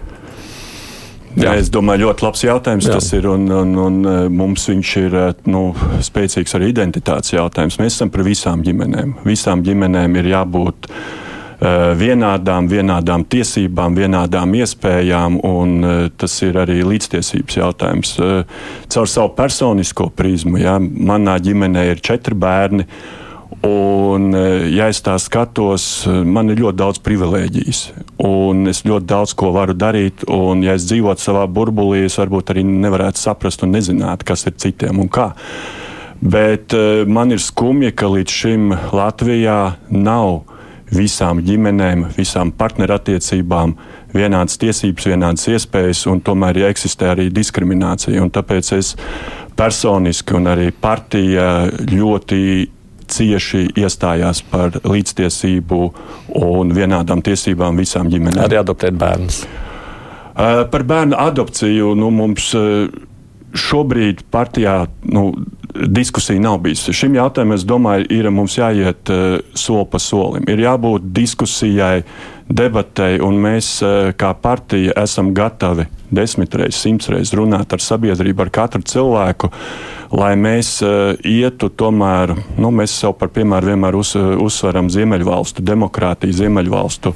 M: Jā. Jā, es domāju, ļoti labs jautājums Jā. tas ir. Un, un, un mums viņš ir nu, spēcīgs arī identitātes jautājums. Mēs esam par visām ģimenēm. Visām ģimenēm ir jābūt uh, vienādām, vienādām tiesībām, vienādām iespējām, un eh, tas ir arī līdztiesības jautājums. Eh, caur savu personisko prizmu, ja, manā ģimenē ir četri bērni. Un, eh, ja es tā skatos, man ir ļoti daudz privilēģijas, un es ļoti daudz ko varu darīt. Un, ja es dzīvotu savā burbulī, es varbūt arī nevarētu saprast un nezināt, kas ir citiem un kā. Bet man ir skumji, ka līdz šim Latvijā nav visām ģimenēm, visām partnerattiecībām vienādas tiesības, vienādas iespējas, un tomēr ja eksistē arī diskriminācija. Un tāpēc es personiski un arī partija ļoti cieši iestājās par līdztiesību un vienādām tiesībām visām ģimenēm.
B: Arī adoptēt bērnus.
M: Par bērnu adopciju nu, mums šobrīd partijā nu, diskusija nav bijusi. Šim jautājumam, es domāju, ir mums jāiet uh, soli pa solim. Ir jābūt diskusijai, debatei, un mēs uh, kā partija esam gatavi desmit reizes, simts reizes runāt ar sabiedrību, ar katru cilvēku, lai mēs uh, ietu tomēr, nu, mēs sev par piemēru vienmēr uz, uzsveram Ziemeļvalstu demokrātiju, Ziemeļvalstu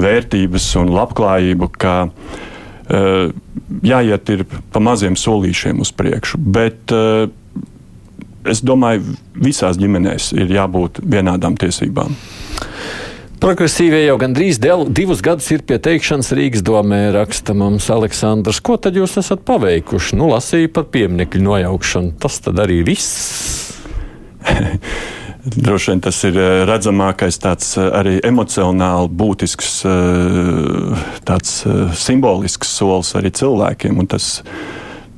M: vērtības un labklājību, ka uh, jāiet ir pa maziem solīšiem uz priekšu. Bet, uh, es domāju, visās ģimenēs ir jābūt vienādām tiesībām.
B: Progresīvie jau gandrīz del, divus gadus ir pie teikšanas Rīgas domē, raksta mums Aleksandrs. Ko tad jūs esat paveikuši? Nu, lasīju par pieminiektu nojaukšanu. Tas tad arī viss. <laughs>
M: Droši vien tas ir eh, redzamākais, tāds eh, arī emocionāli būtisks, eh, tāds simbolisks solis arī cilvēkiem. Un tas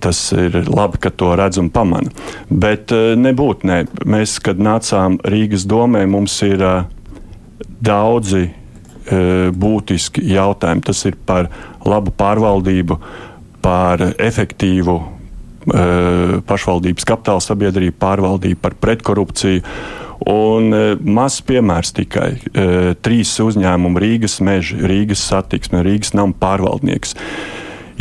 M: tas ir labi, ka to redz un pamana. Bet eh, nebūtu, ne. Mēs, kad nācām Rīgas domē, mums ir eh, daudzi eh, būtiski jautājumi. Tas ir par labu pārvaldību, par efektīvu pašvaldības kapitāla sabiedrību pārvaldību, par pretkorupciju. Un mazs piemērs tikai trīs uzņēmumi - Rīgas meža, Rīgas satiksme, Rīgas nama pārvaldnieks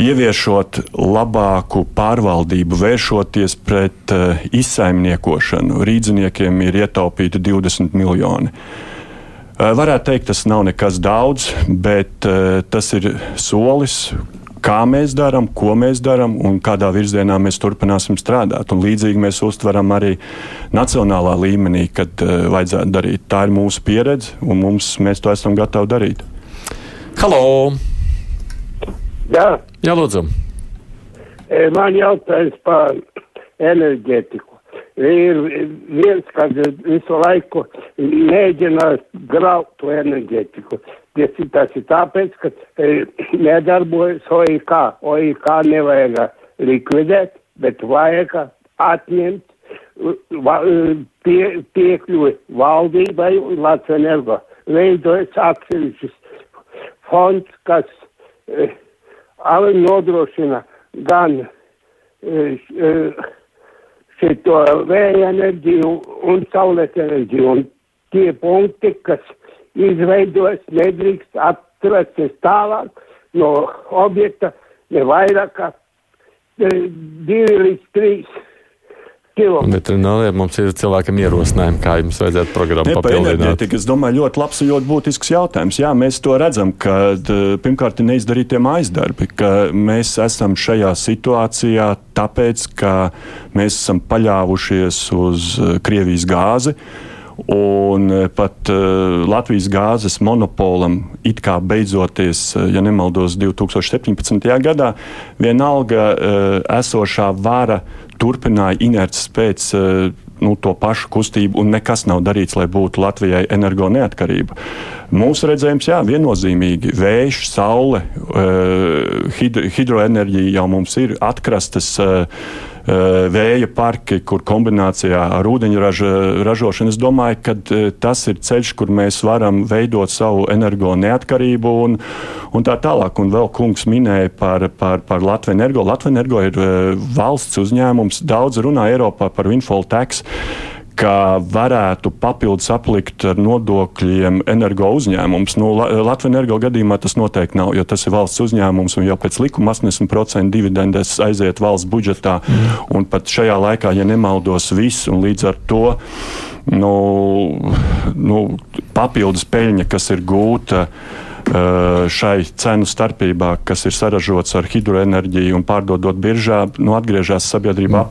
M: ieviešot labāku pārvaldību, vēršoties pret uh, izsaimniekošanu. Rīdziniekiem ir ietaupīti 20 miljoni. Uh, varētu teikt, tas nav nekas daudz, bet uh, tas ir solis, kā mēs darām, ko mēs darām un kādā virzienā mēs turpināsim strādāt. Un līdzīgi mēs uztveram arī nacionālā līmenī, kad uh, vajadzētu darīt. Tā ir mūsu pieredze, un mums, mēs to esam gatavi darīt.
B: Halo!
O: Jā.
B: Jā, lūdzu.
O: E, man jautājums par enerģētiku. Ir viens, kas visu laiku mēģina graut to enerģētiku. Tas ir tāpēc, ka e, nedarbojas OIK. OIK nevajag likvidēt, bet vajag atņemt pie, piekļuvi valdībai un Latvijas energo. Veidojas atsevišķs fonds, kas e, nodrošina gan e, e, šito vēja enerģiju un saules enerģiju. Un tie punkti, kas izveidojas, nedrīkst atrasties tālāk no objekta ne vairāk kā e, divi līdz trīs
B: Veterinārija mums ir cilvēkam ierosinājumi, kā jums vajadzētu programmu
M: ne,
B: papildināt.
M: Es domāju, ļoti labs un ļoti būtisks jautājums. Jā, mēs to redzam, ka pirmkārt ir neizdarītie aizdarbi, ka mēs esam šajā situācijā tāpēc, ka mēs esam paļāvušies uz Krievijas gāzi. Un pat uh, Latvijas gāzes monopolam it kā beidzoties, ja nemaldos, 2017. gadā, vienalga uh, esošā vara uh, turpināja inerces pēc eh, nu, to pašu kustību, un nekas nav darīts, lai būtu Latvijai energo neatkarība. Mūsu redzējums, jā, viennozīmīgi vējš, saule, eh, hidro, hidroenerģija jau mums ir atkrastas Eh, vēja parki, kur kombinācijā ar ūdeņraža ražošanu. Es domāju, ka eh, tas ir ceļš, kur mēs varam veidot savu energo neatkarību un, un tā tālāk. Un vēl kungs minēja par, par, par Latviju energo. Latvija energo ir eh, valsts uzņēmums. Daudz runā Eiropā par windfall tax ka varētu papildus aplikt ar nodokļiem energo uzņēmums. Nu, Latvijas energo gadījumā tas noteikti nav, jo tas ir valsts uzņēmums un jau pēc likuma 80% dividendes aiziet valsts budžetā. Mm. Un pat šajā laikā, ja nemaldos, viss un līdz ar to nu, nu, papildus peļņa, kas ir gūta šai cenu starpībā, kas ir saražots ar hidroenerģiju un pārdodot biržā, nu, atgriežas sabiedrībā mm.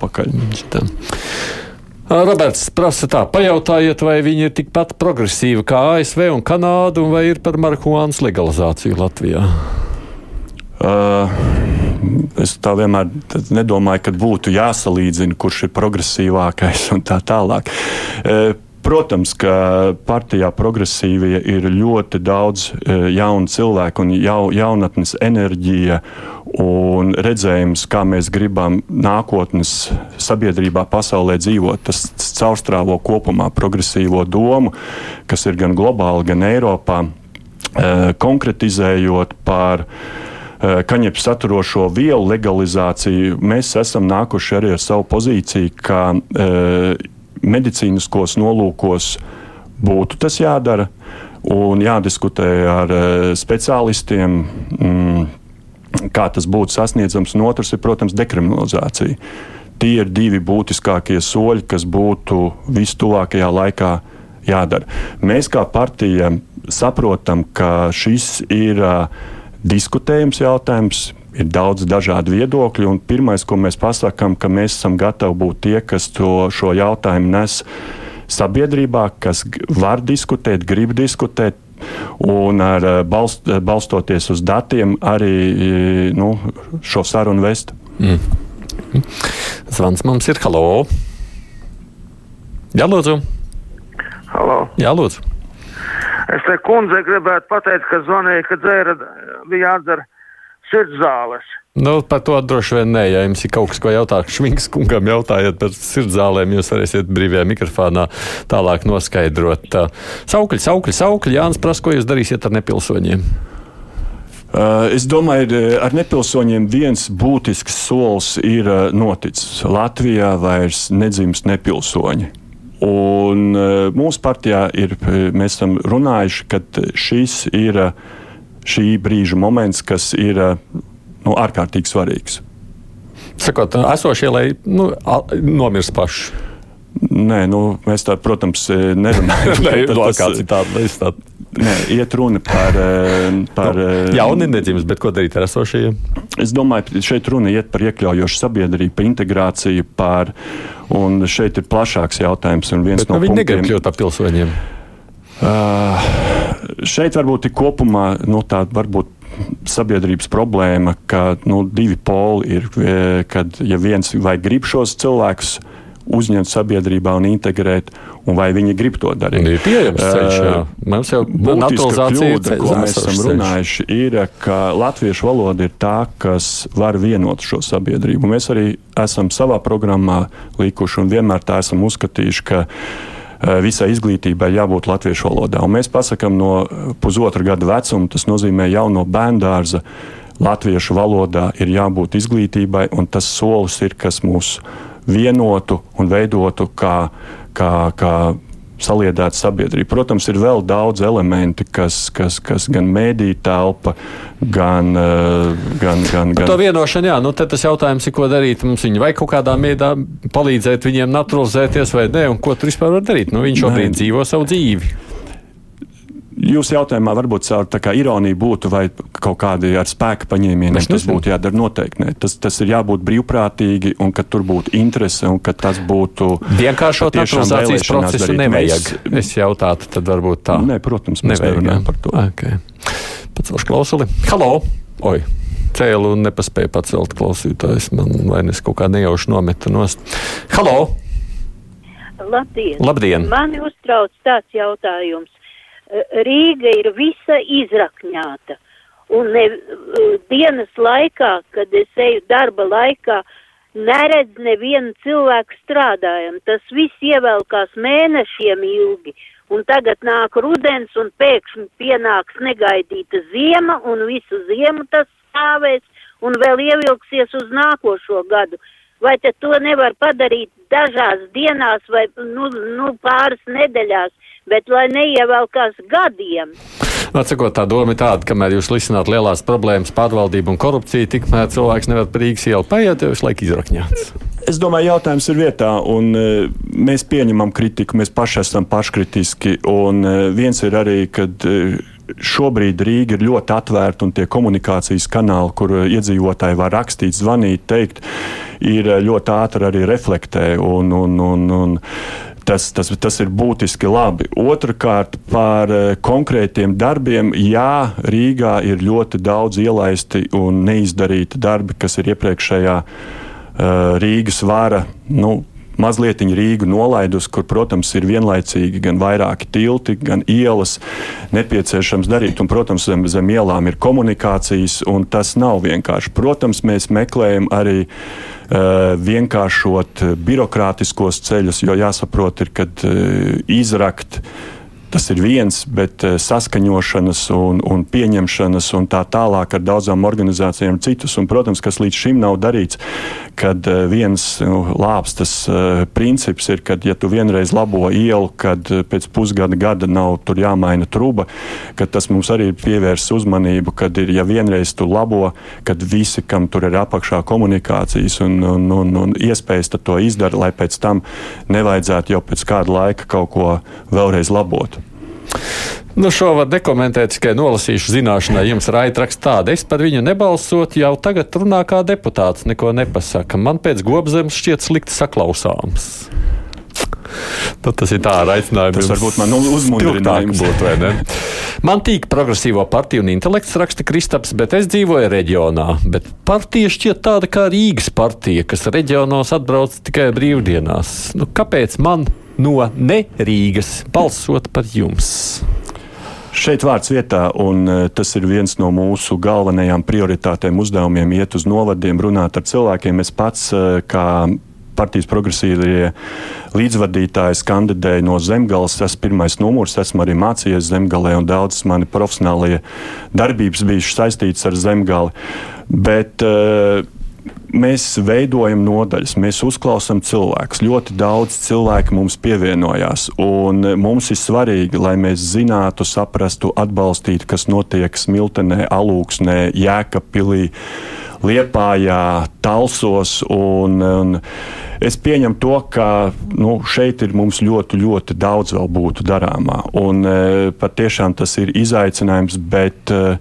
B: Roberts prasa tā, pajautājiet, vai viņi ir tikpat progresīvi kā ASV un Kanāda, un vai ir par marihuānas legalizāciju Latvijā?
M: Uh, es tā vienmēr nedomāju, ka būtu jāsalīdzina, kurš ir progresīvākais un tā tālāk. Uh, Protams, ka partijā progresīvie ir ļoti daudz e, jaunu cilvēku un jau, jaunatnes enerģija un redzējums, kā mēs gribam nākotnes sabiedrībā, pasaulē dzīvot. Tas caurstrāvo kopumā progresīvo domu, kas ir gan globāli, gan Eiropā, e, konkretizējot par e, kaņepes saturošo vielu legalizāciju, mēs esam nākuši arī ar savu pozīciju, ka medicīniskos nolūkos būtu tas jādara un jādiskutē ar eh, speciālistiem. Mm, kā tas būtu sasniedzams, un otrs ir, protams, dekriminalizācija. Tie ir divi būtiskākie soļi, kas būtu vistuvākajā laikā jādara. Mēs kā partija saprotam, ka šis ir uh, diskutējums jautājums, ir daudz dažādu viedokļu. Pirmais, ko mēs pasakām, ka mēs esam gatavi būt tie, kas to, šo jautājumu nes sabiedrībā, kas var diskutēt, grib diskutēt. Un ar eh, balst, balstoties uz datiem, arī eh, nu, šo sarunu vest. Mm.
B: Zvans mums ir halo. Jā, lūdzu.
P: Halo.
B: Jā, lūdzu.
P: Es te kundzei gribētu pateikt, ka zvanīja, ka dzēra bija jādzer sirdzāles.
B: Nu, par to droši vien nē. Ja jums ir kaut kas, ko jautāt Švinks kungam, jautājiet par sirdzālēm, jūs varēsiet brīvajā mikrofonā tālāk noskaidrot. Saukļi, saukļi, saukļi. Jānis prasa, ko jūs darīsiet ar nepilsoņiem?
M: Uh, es domāju, ar nepilsoņiem viens būtisks solis ir uh, noticis. Latvijā vairs nedzimst nepilsoņi. Un uh, mūsu partijā ir, mēs esam runājuši, ka šis ir šī brīža moments, kas ir nu, ārkārtīgi svarīgs.
B: Sakot, esošie, lai nu, nomirst paši.
M: Nē, nu, mēs tā, protams, nerunājam <laughs>
B: par tādu.
M: Nē, iet runa par. par
B: no, jauni nedzimis, bet ko darīt ar esošajiem?
M: Es domāju, šeit runa iet par iekļaujošu sabiedrību, par integrāciju, par, un šeit ir plašāks jautājums. Bet,
B: no nu, viņi negrib kļūt par pilsoņiem.
M: Uh, šeit varbūt ir kopumā nu, tāda varbūt sabiedrības problēma, ka nu, divi poli ir, kad ja viens vai grib šos cilvēkus uzņemt sabiedrībā un integrēt, un vai viņi grib to darīt.
B: Ir pieejams ceļš, jā. Mums jau
M: naturalizācija kļūda, ko mēs esam runājuši, ir, ka latviešu valoda ir tā, kas var vienot šo sabiedrību. Mēs arī esam savā programmā likuši un vienmēr tā esam uzskatījuši, ka Eh, visai izglītībai jābūt latviešu valodā. Un mēs pasakām no pusotra gada vecuma, tas nozīmē jau no bērndārza. Latviešu valodā ir jābūt izglītībai, un tas solis ir, kas mūs vienotu un veidotu kā, kā, kā saliedēta sabiedrība. Protams, ir vēl daudz elementi, kas, kas, kas gan mēdīja telpa, gan. Uh, gan, gan,
B: gan... To vienošanu, jā, nu, tas jautājums ir, ko darīt. Mums viņi vai kaut kādā veidā palīdzēt viņiem naturalizēties, vai nē, un ko tur vispār var darīt. Nu, viņš šobrīd dzīvo savu dzīvi.
M: Jūsu jautājumā varbūt caur ironiju būtu, vai kaut kādi ar spēka paņēmieniem tas būtu jādara noteikti. Ne. Tas, tas ir jābūt brīvprātīgi, un ka tur būtu interese, un ka tas būtu.
B: Vienkāršot naturalizācijas procesu darīt. nevajag. Mēs... Es jautātu, tad varbūt tā.
M: Nē, protams, mēs nevajag, nerunājam par to.
B: Okay. Pacelšu klausuli. Halo! Oi! Cēlu un nepaspēju pacelt klausītājs. Man vai nes kaut kā nejauši nometa nost. Halo!
Q: Labdien!
B: Labdien.
Q: Mani uztrauc tāds jautājums Rīga ir visa izrakņāta. Un ne, dienas laikā, kad es eju darba laikā, neredz nevienu cilvēku strādājam. Tas viss ievelkās mēnešiem ilgi. Un tagad nāk rudens un pēkšņi pienāks negaidīta ziema un visu ziemu tas stāvēs un vēl ievilksies uz nākošo gadu. Vai tad to nevar padarīt dažās dienās vai nu, nu, pāris nedēļās, bet lai neievelkās gadiem.
B: Atsakot, tā doma ir tāda, kamēr jūs risināt lielās problēmas, pārvaldību un korupciju, tikmēr cilvēks nevar prīgs ielu paiet, jo visu laiku izrakņāts.
M: Es domāju, jautājums ir vietā, un uh, mēs pieņemam kritiku, mēs paši esam paškritiski. Un uh, viens ir arī, kad uh, šobrīd Rīga ir ļoti atvērta un tie komunikācijas kanāli, kur iedzīvotāji var rakstīt, zvanīt, teikt, ir ļoti ātri arī reflektē. Un, un, un, un Tas, tas, tas ir būtiski labi. Otrakārt, par konkrētiem darbiem. Jā, Rīgā ir ļoti daudz ielaisti un neizdarīti darbi, kas ir iepriekšējā uh, Rīgas vara. Nu, mazliet Rīgu nolaidus, kur, protams, ir vienlaicīgi gan vairāki tilti, gan ielas nepieciešams darīt. Un, protams, zem, zem ielām ir komunikācijas, un tas nav vienkārši. Protams, mēs meklējam arī uh, vienkāršot birokrātiskos ceļus, jo jāsaprot, ir, kad uh, izrakt Tas ir viens, bet eh, saskaņošanas un, un pieņemšanas un tā tālāk ar daudzām organizācijām citus. Un, protams, kas līdz šim nav darīts, kad eh, viens nu, lāpstas uh, princips ir, ka, ja tu vienreiz labo ielu, kad pēc pusgada gada nav tur jāmaina truba, kad tas mums arī ir pievērsts uzmanību, kad ir, ja vienreiz tu labo, kad visi, kam tur ir apakšā komunikācijas un, un, un, un iespējas, to izdara, lai pēc tam nevajadzētu jau pēc kāda laika kaut ko vēlreiz labot.
B: Nu, šo var dekomentēt tikai nolasīšu zināšanai. Jums raidraksts tāda, es par viņu nebalsot, jau tagad runā kā deputāts, neko nepasaka. Man pēc gobzemes šķiet slikti saklausāms. Nu, tas ir tā aicinājums.
M: Tas varbūt man uzmundrinājums
B: būtu, vai ne? Man tīk progresīvo partiju un intelekts raksta Kristaps, bet es dzīvoju reģionā. Bet partija šķiet tāda kā Rīgas partija, kas reģionos atbrauc tikai brīvdienās. Nu, kāpēc man no ne Rīgas balsot par jums?
M: Šeit vārds vietā, un e, tas ir viens no mūsu galvenajām prioritātēm, uzdevumiem, iet uz novadiem, runāt ar cilvēkiem. Es pats, e, kā partijas progresīvie līdzvadītājs kandidēju no Zemgales. Es esmu pirmais numurs, esmu arī mācījies Zemgalē, un daudzas mani profesionālie darbības bijušas saistītas ar Zemgali. Bet, uh, mēs veidojam nodaļas, mēs uzklausām cilvēkus. Ļoti daudz cilvēku mums pievienojās. Mums ir svarīgi, lai mēs zinātu, saprastu, atbalstītu, kas notiek Smiltenē, Alūksnē, Jēkabpilī. Liepājā, Talsos. Un, un es pieņemu to, ka nu, šeit ir mums ļoti, ļoti daudz vēl būtu darāmā. Un e, patiešām tas ir izaicinājums, bet uh,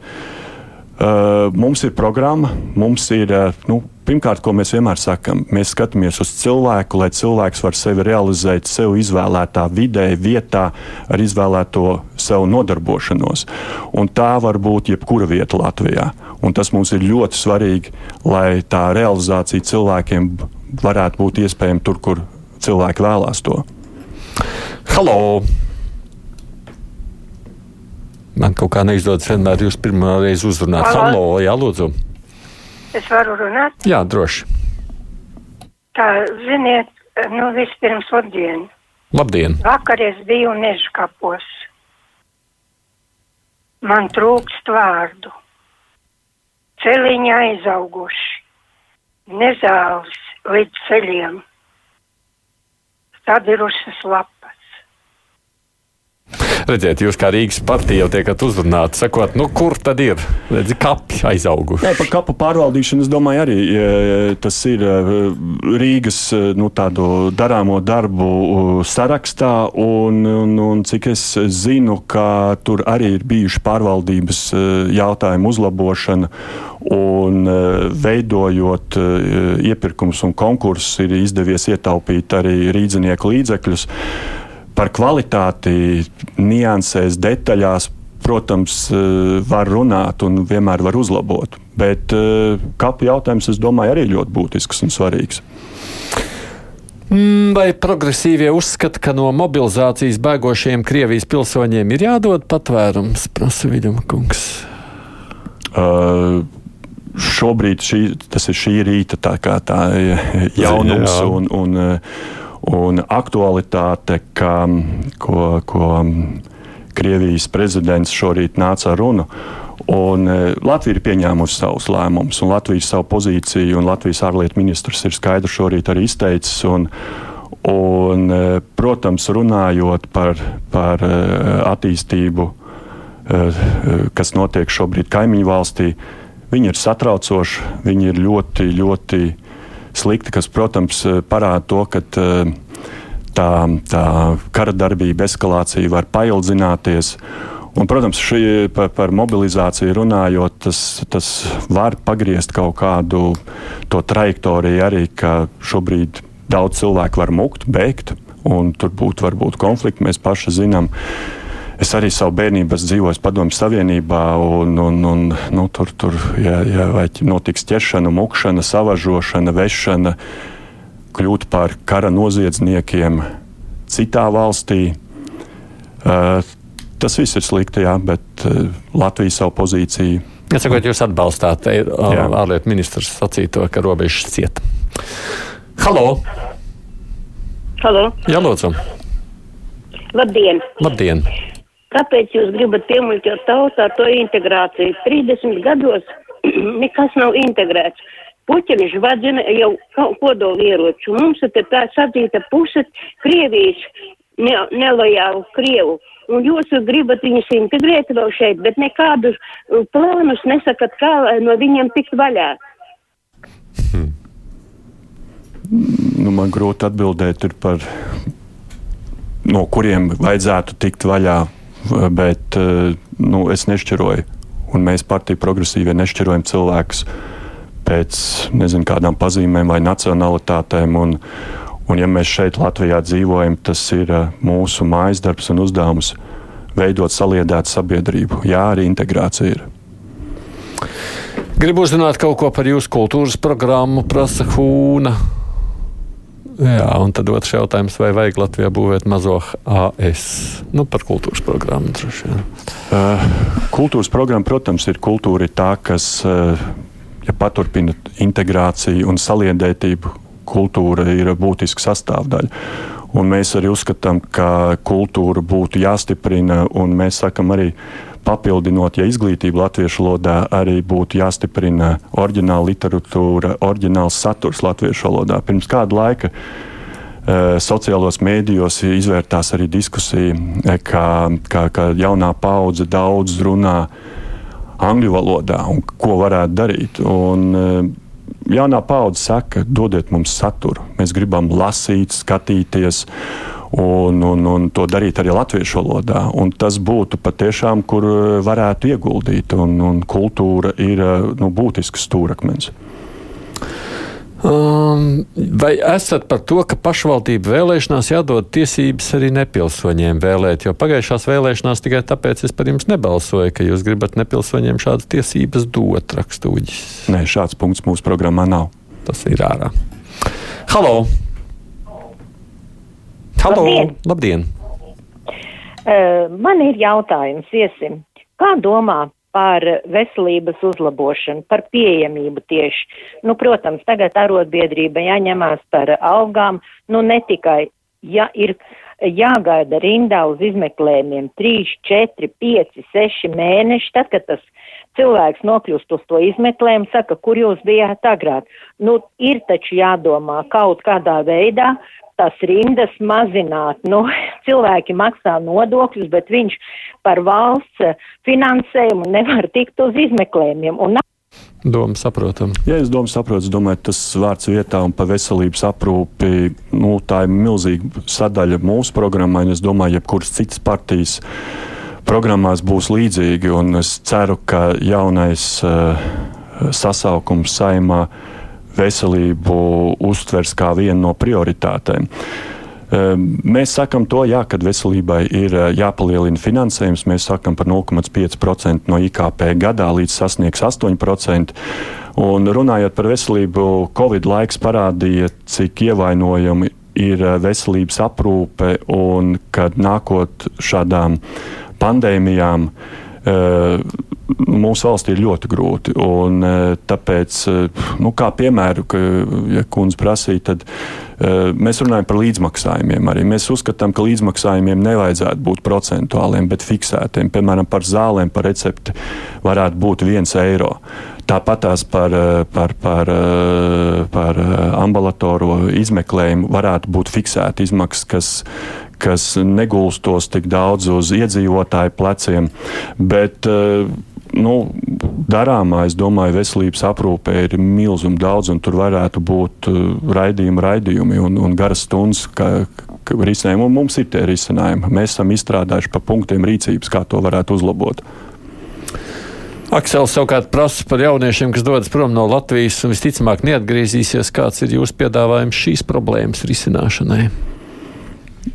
M: mums ir programma, mums ir nu, Pirmkārt, ko mēs vienmēr sakām, mēs skatāmies uz cilvēku, lai cilvēks var sevi realizēt sev izvēlētā vidē, vietā, ar izvēlēto sev nodarbošanos. Un tā var būt jebkura vieta Latvijā. Un tas mums ir ļoti svarīgi, lai tā realizācija cilvēkiem varētu būt iespējama tur, kur cilvēki vēlās to.
B: Halo! Man kaut kā neizdodas vienmēr jūs pirmā reize uzrunāt. Halo, jā, lūdzu!
R: Es varu runāt?
B: Jā, droši.
R: Tā, ziniet, nu vispirms labdien.
B: Labdien.
R: Vakar es biju meža kapos. Man trūkst vārdu. Celiņi aizauguši, nezāles līdz ceļiem, sadirušas lapas.
B: Redziet, jūs kā Rīgas partija jau tiekat uzrunāti, sakot, nu kur tad ir? Redzi, kapi aizauguši.
M: Nē, par kapu pārvaldīšanu es domāju arī tas ir e, Rīgas e, nu, darāmo darbu sarakstā, un, un, un cik es zinu, ka tur arī ir bijuši pārvaldības e, jautājumu uzlabošana, un veidojot iepirkums un konkursus ir izdevies ietaupīt arī rīdzinieku līdzekļus par kvalitāti, niansēs, detaļās, protams, eh, var runāt un vienmēr var uzlabot. Bet eh, kapu jautājums, es domāju, arī ļoti būtisks un svarīgs.
B: Mm, vai progresīvie uzskata, ka no mobilizācijas bēgošiem Krievijas pilsoņiem ir jādod patvērums, prasa Viļņuma kungs?
M: Uh, šobrīd šī, tas ir šī rīta tā, tā jaunums. un, un, uh, un aktualitāte, ka, ko, ko Krievijas prezidents šorīt nāca ar runu. Un e, Latvija ir pieņēmusi savus lēmumus, un Latvijas savu pozīciju, un Latvijas ārlietu ministrs ir skaidri šorīt arī izteicis. Un, un, e, protams, runājot par, par e, attīstību, kas notiek šobrīd kaimiņu valstī, viņi ir satraucoši, viņi ir ļoti, ļoti slikti, kas, protams, eh, parāda to, ka eh, tā, tā kara darbība, eskalācija var paildzināties. Un, protams, šī, par, par mobilizāciju runājot, tas, tas var pagriezt kaut kādu to trajektoriju arī, ka šobrīd daudz cilvēku var mukt, beigt, un tur būtu varbūt konflikti. Mēs paši zinām. Es arī savu bērnību dzīvoju Padomju Savienībā, un, un, un nu, tur, tur ja, ja notiks ķeršana, mukšana, savažošana, vešana, kļūt par kara noziedzniekiem citā valstī. Uh, Tas viss ir slikti, jā, bet uh, Latvija savu pozīciju.
B: Ja sakot, jūs atbalstāt ārlietu ministrs sacīto, ka robežas ciet. Halo!
Q: Halo!
B: Jā, lūdzu!
Q: Labdien!
B: Labdien!
Q: Kāpēc jūs gribat piemuļķot tautā to integrāciju? 30 gados <clears throat> nekas nav integrēts. Puķeļš vadzina jau kodolu ieroču. Mums ir tā sadzīta puse Krievijas ne, nelojālu Krievu un jūs gribat viņus integrēt vēl šeit, bet nekādus uh, plānus nesakat, kā no viņiem tikt vaļā. Hmm.
M: Nu, man grūti atbildēt par, no kuriem vajadzētu tikt vaļā, bet uh, nu, es nešķiroju. Un mēs partija progresīvie nešķirojam cilvēkus pēc nezinu, kādām pazīmēm vai nacionalitātēm. Un, Un, ja mēs šeit, Latvijā, dzīvojam, tas ir uh, mūsu mājas darbs un uzdevums veidot saliedētu sabiedrību. Jā, arī integrācija ir.
B: Gribu uzzināt kaut ko par jūsu kultūras programmu, prasa Hūna. Jā, un tad otrs jautājums, vai vajag Latvijā būvēt mazo AS? Nu, par kultūras programmu droši vien.
M: Uh, kultūras programma, protams, ir kultūra ir tā, kas uh, ja paturpina integrāciju un saliedētību kultūra ir būtiska sastāvdaļa. Un mēs arī uzskatām, ka kultūra būtu jāstiprina, un mēs sakam arī, papildinot, ja izglītība latviešu valodā arī būtu jāstiprina oriģināla literatūra, oriģināls saturs latviešu valodā. Pirms kāda laika uh, sociālos mēdījos izvērtās arī diskusija, e, ka, ka, ka jaunā paudze daudz runā angļu valodā un ko varētu darīt. Un, uh, jaunā paudze saka, dodiet mums saturu. Mēs gribam lasīt, skatīties. Un, un, un to darīt arī latviešu valodā. Un tas būtu patiešām, kur varētu ieguldīt. Un, un kultūra ir nu, būtisks stūrakmens.
B: Um, vai esat par to, ka pašvaldību vēlēšanās jādod tiesības arī nepilsoņiem vēlēt? Jo pagājušās vēlēšanās tikai tāpēc es par jums nebalsoju, ka jūs gribat nepilsoņiem šādas tiesības dot rakstūģis.
M: Nē, šāds punkts mūsu programmā nav.
B: Tas ir ārā. Halo! Halo! Labdien! Labdien.
S: Uh, man ir jautājums, iesim. Kā domā par veselības uzlabošanu, par pieejamību tieši. Nu, protams, tagad arotbiedrība jāņemās par algām, nu ne tikai, ja ir jāgaida rindā uz izmeklējumiem 3, 4, 5, 6 mēneši, tad, kad tas cilvēks nokļūst uz to izmeklējumu, saka, kur jūs bijāt agrāk. Nu, ir taču jādomā kaut kādā veidā, tās rindas mazināt. Nu, <laughs> cilvēki maksā nodokļus, bet viņš par valsts finansējumu nevar tikt uz izmeklējumiem. Un
B: Doma saprotam.
M: Ja es domu saprotu, es domāju, tas vārds vietā un par veselības aprūpi, nu, tā ir milzīga sadaļa mūsu programmā, un es domāju, jebkuras citas partijas programmās būs līdzīgi, un es ceru, ka jaunais uh, sasaukums saimā uh, veselību uztvers kā vienu no prioritātēm. Ehm, mēs sakām to, jā, kad veselībai ir eh, jāpalielina finansējums. Mēs sakām par 0,5% no IKP gadā līdz sasniegs 8%. Un runājot par veselību, Covid laiks parādīja, cik ievainojami ir eh, veselības aprūpe un kad nākot šādām pandēmijām. Uh, mūsu valstī ir ļoti grūti. Un, e, tāpēc, e, nu, kā piemēru, ka, ja kundze prasīja, tad e, mēs runājam par līdzmaksājumiem. Arī. Mēs uzskatām, ka līdzmaksājumiem nevajadzētu būt procentuāliem, bet fiksētiem. Piemēram, par zālēm, par recepti varētu būt viens eiro. Tāpatās par, par, par, par ambulatorisko izmeklējumu varētu būt fiksēta izmaksas, kas, kas negulstos tik daudz uz iedzīvotāju pleciem. Bet, nu, darāmā, es domāju, veselības aprūpē ir milzīgi daudz, un tur varētu būt uh, raidījumi, raidījumi un, un garas stundas, ka, risinājumi, un mums ir tie risinājumi. Mēs esam izstrādājuši pa punktiem rīcības, kā to varētu uzlabot.
B: Aksels savukārt prasa par jauniešiem, kas dodas prom no Latvijas un visticamāk neatgriezīsies. Kāds ir jūsu piedāvājums šīs problēmas risināšanai?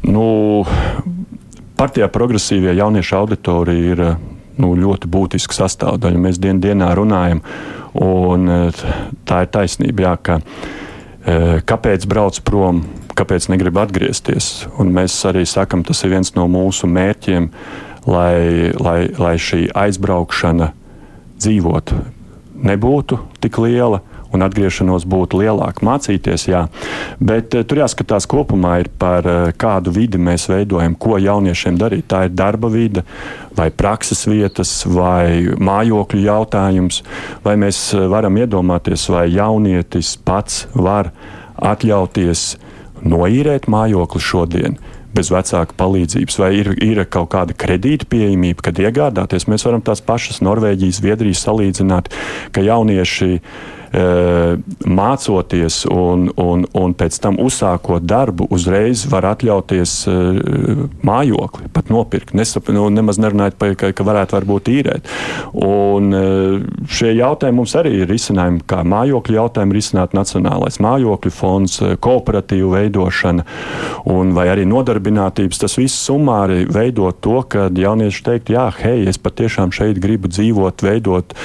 M: Nu, partijā progresīvie jauniešu auditorija ir nu, ļoti būtiska sastāvdaļa. Mēs dien dienā runājam, un tā ir taisnība, jā, ka e, kāpēc brauc prom, kāpēc negrib atgriezties. Un mēs arī sakam, tas ir viens no mūsu mērķiem, lai, lai, lai šī aizbraukšana dzīvot nebūtu tik liela un atgriešanos būtu lielāka. Mācīties, jā, bet uh, tur jāskatās kopumā par uh, kādu vidi mēs veidojam, ko jauniešiem darīt. Tā ir darba vide, vai prakses vietas, vai mājokļu jautājums, vai mēs uh, varam iedomāties, vai jaunietis pats var atļauties noīrēt mājokli šodien bez vecāka palīdzības, vai ir, ir kaut kāda kredīta pieejamība, kad iegādāties. Mēs varam tās pašas Norvēģijas, Zviedrijas salīdzināt, ka jaunieši Eh, mācoties un, un, un pēc tam uzsākot darbu, uzreiz var atļauties eh, mājokli, pat nopirkt. Nesap, nu, nemaz nerunājot par to, ka, ka varētu varbūt īrēt. Un eh, šie jautājumi mums arī ir risinājumi, kā mājokļu jautājumu risināt Nacionālais mājokļu fonds, kooperatīvu veidošana un vai arī nodarbinātības. Tas viss summāri veido to, ka jaunieši teikt, jā, hei, es patiešām šeit gribu dzīvot, veidot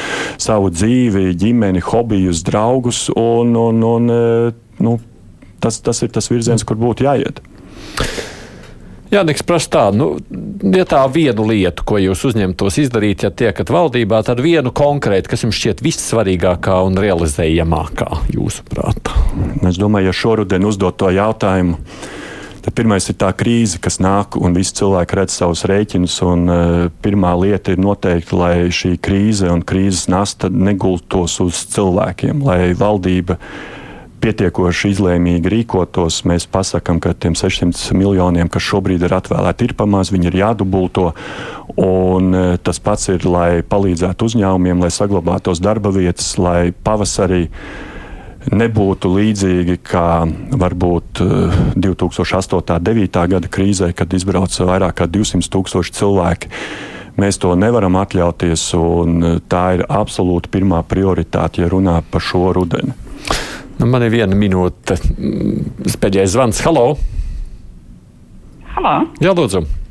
M: savu dzīvi, ģimeni, hobiju bijusi draugus, un, un, un e, nu, tas, tas ir tas virziens, kur būtu jāiet.
B: Jā, Niks prasa tādu, nu, ja tā vienu lietu, ko jūs uzņemtos izdarīt, ja tiekat valdībā, tad vienu konkrēti, kas jums šķiet vissvarīgākā un realizējamākā, jūsuprāt?
M: Es domāju, ja šoruden uzdot to jautājumu, Tad pirmais ir tā krīze, kas nāk, un visi cilvēki redz savus rēķinus. Un, uh, pirmā lieta ir noteikti, lai šī krīze un krīzes nasta negultos uz cilvēkiem, lai valdība pietiekoši izlēmīgi rīkotos. Mēs pasakām, ka tiem 600 miljoniem, kas šobrīd ir atvēlēti, ir pamaz, viņi ir jādubulto. Un uh, tas pats ir, lai palīdzētu uzņēmumiem, lai saglabātos darba vietas, lai pavasarī nebūtu līdzīgi kā varbūt 2008. un 2009. gada krīzē, kad izbrauca vairāk kā 200 tūkstoši cilvēki. Mēs to nevaram atļauties, un eh, tā ir absolūti pirmā prioritāte, ja runā par šo rudeni.
B: Nu, man ir viena minūte. Pēdējais zvans. Halo!
T: Halo!
B: Jā, lūdzu!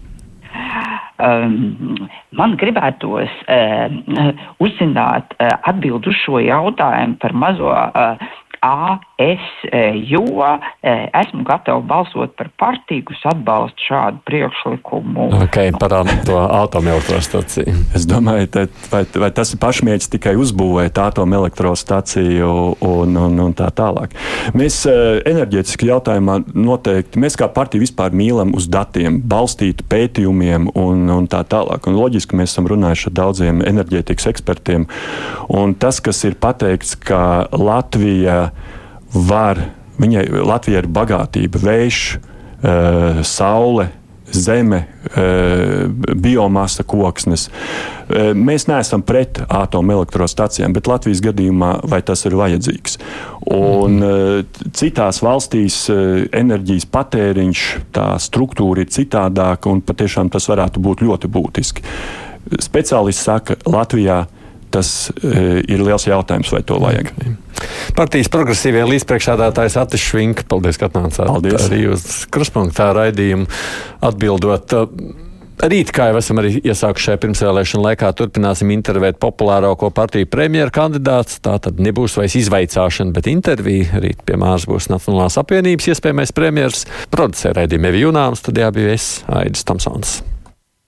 T: Um, man gribētos uh, uzzināt uh, atbildu uz šo jautājumu par mazo uh, A, es, e, jo e, esmu gatava balsot par partiju, kas atbalsta šādu priekšlikumu.
B: Ok, par to atomelektrostaciju.
M: Es domāju, tā, vai, vai tas ir pašmērķis tikai uzbūvēt atomelektrostaciju un, un, un tā tālāk. Mēs e, enerģētiski jautājumā noteikti, mēs kā partija vispār mīlam uz datiem, balstītu pētījumiem un, un tā tālāk. Un loģiski mēs esam runājuši ar daudziem enerģētikas ekspertiem. Un tas, kas ir pateikts, ka Latvija var, viņai Latvija ir bagātība, vējš, uh, saule, zeme, uh, biomasa, koksnes. Uh, mēs neesam pret atomelektrostacijām, bet Latvijas gadījumā vai tas ir vajadzīgs? Un uh, citās valstīs enerģijas patēriņš, tā struktūra ir citādāka, un patiešām tas varētu būt ļoti būtiski. Speciālisti saka, Latvijā tas ir liels jautājums, vai to vajag. Okay.
B: Partijas progresīvie līdzpriekšādātājs Atis Švinka. Paldies, ka atnācāt
M: Paldies.
B: arī uz kruspunktā raidījumu atbildot. Rīt, kā jau esam arī iesākuši šajā pirmsvēlēšana laikā, turpināsim intervēt populārāko partiju premjeru kandidāts. Tā tad nebūs vairs izvaicāšana, bet intervija. Rīt pie mājas būs Nacionālās apvienības iespējamais premjeras. Producē raidījumi Evi Junāms, studijā bija es, Aidis Tamsons.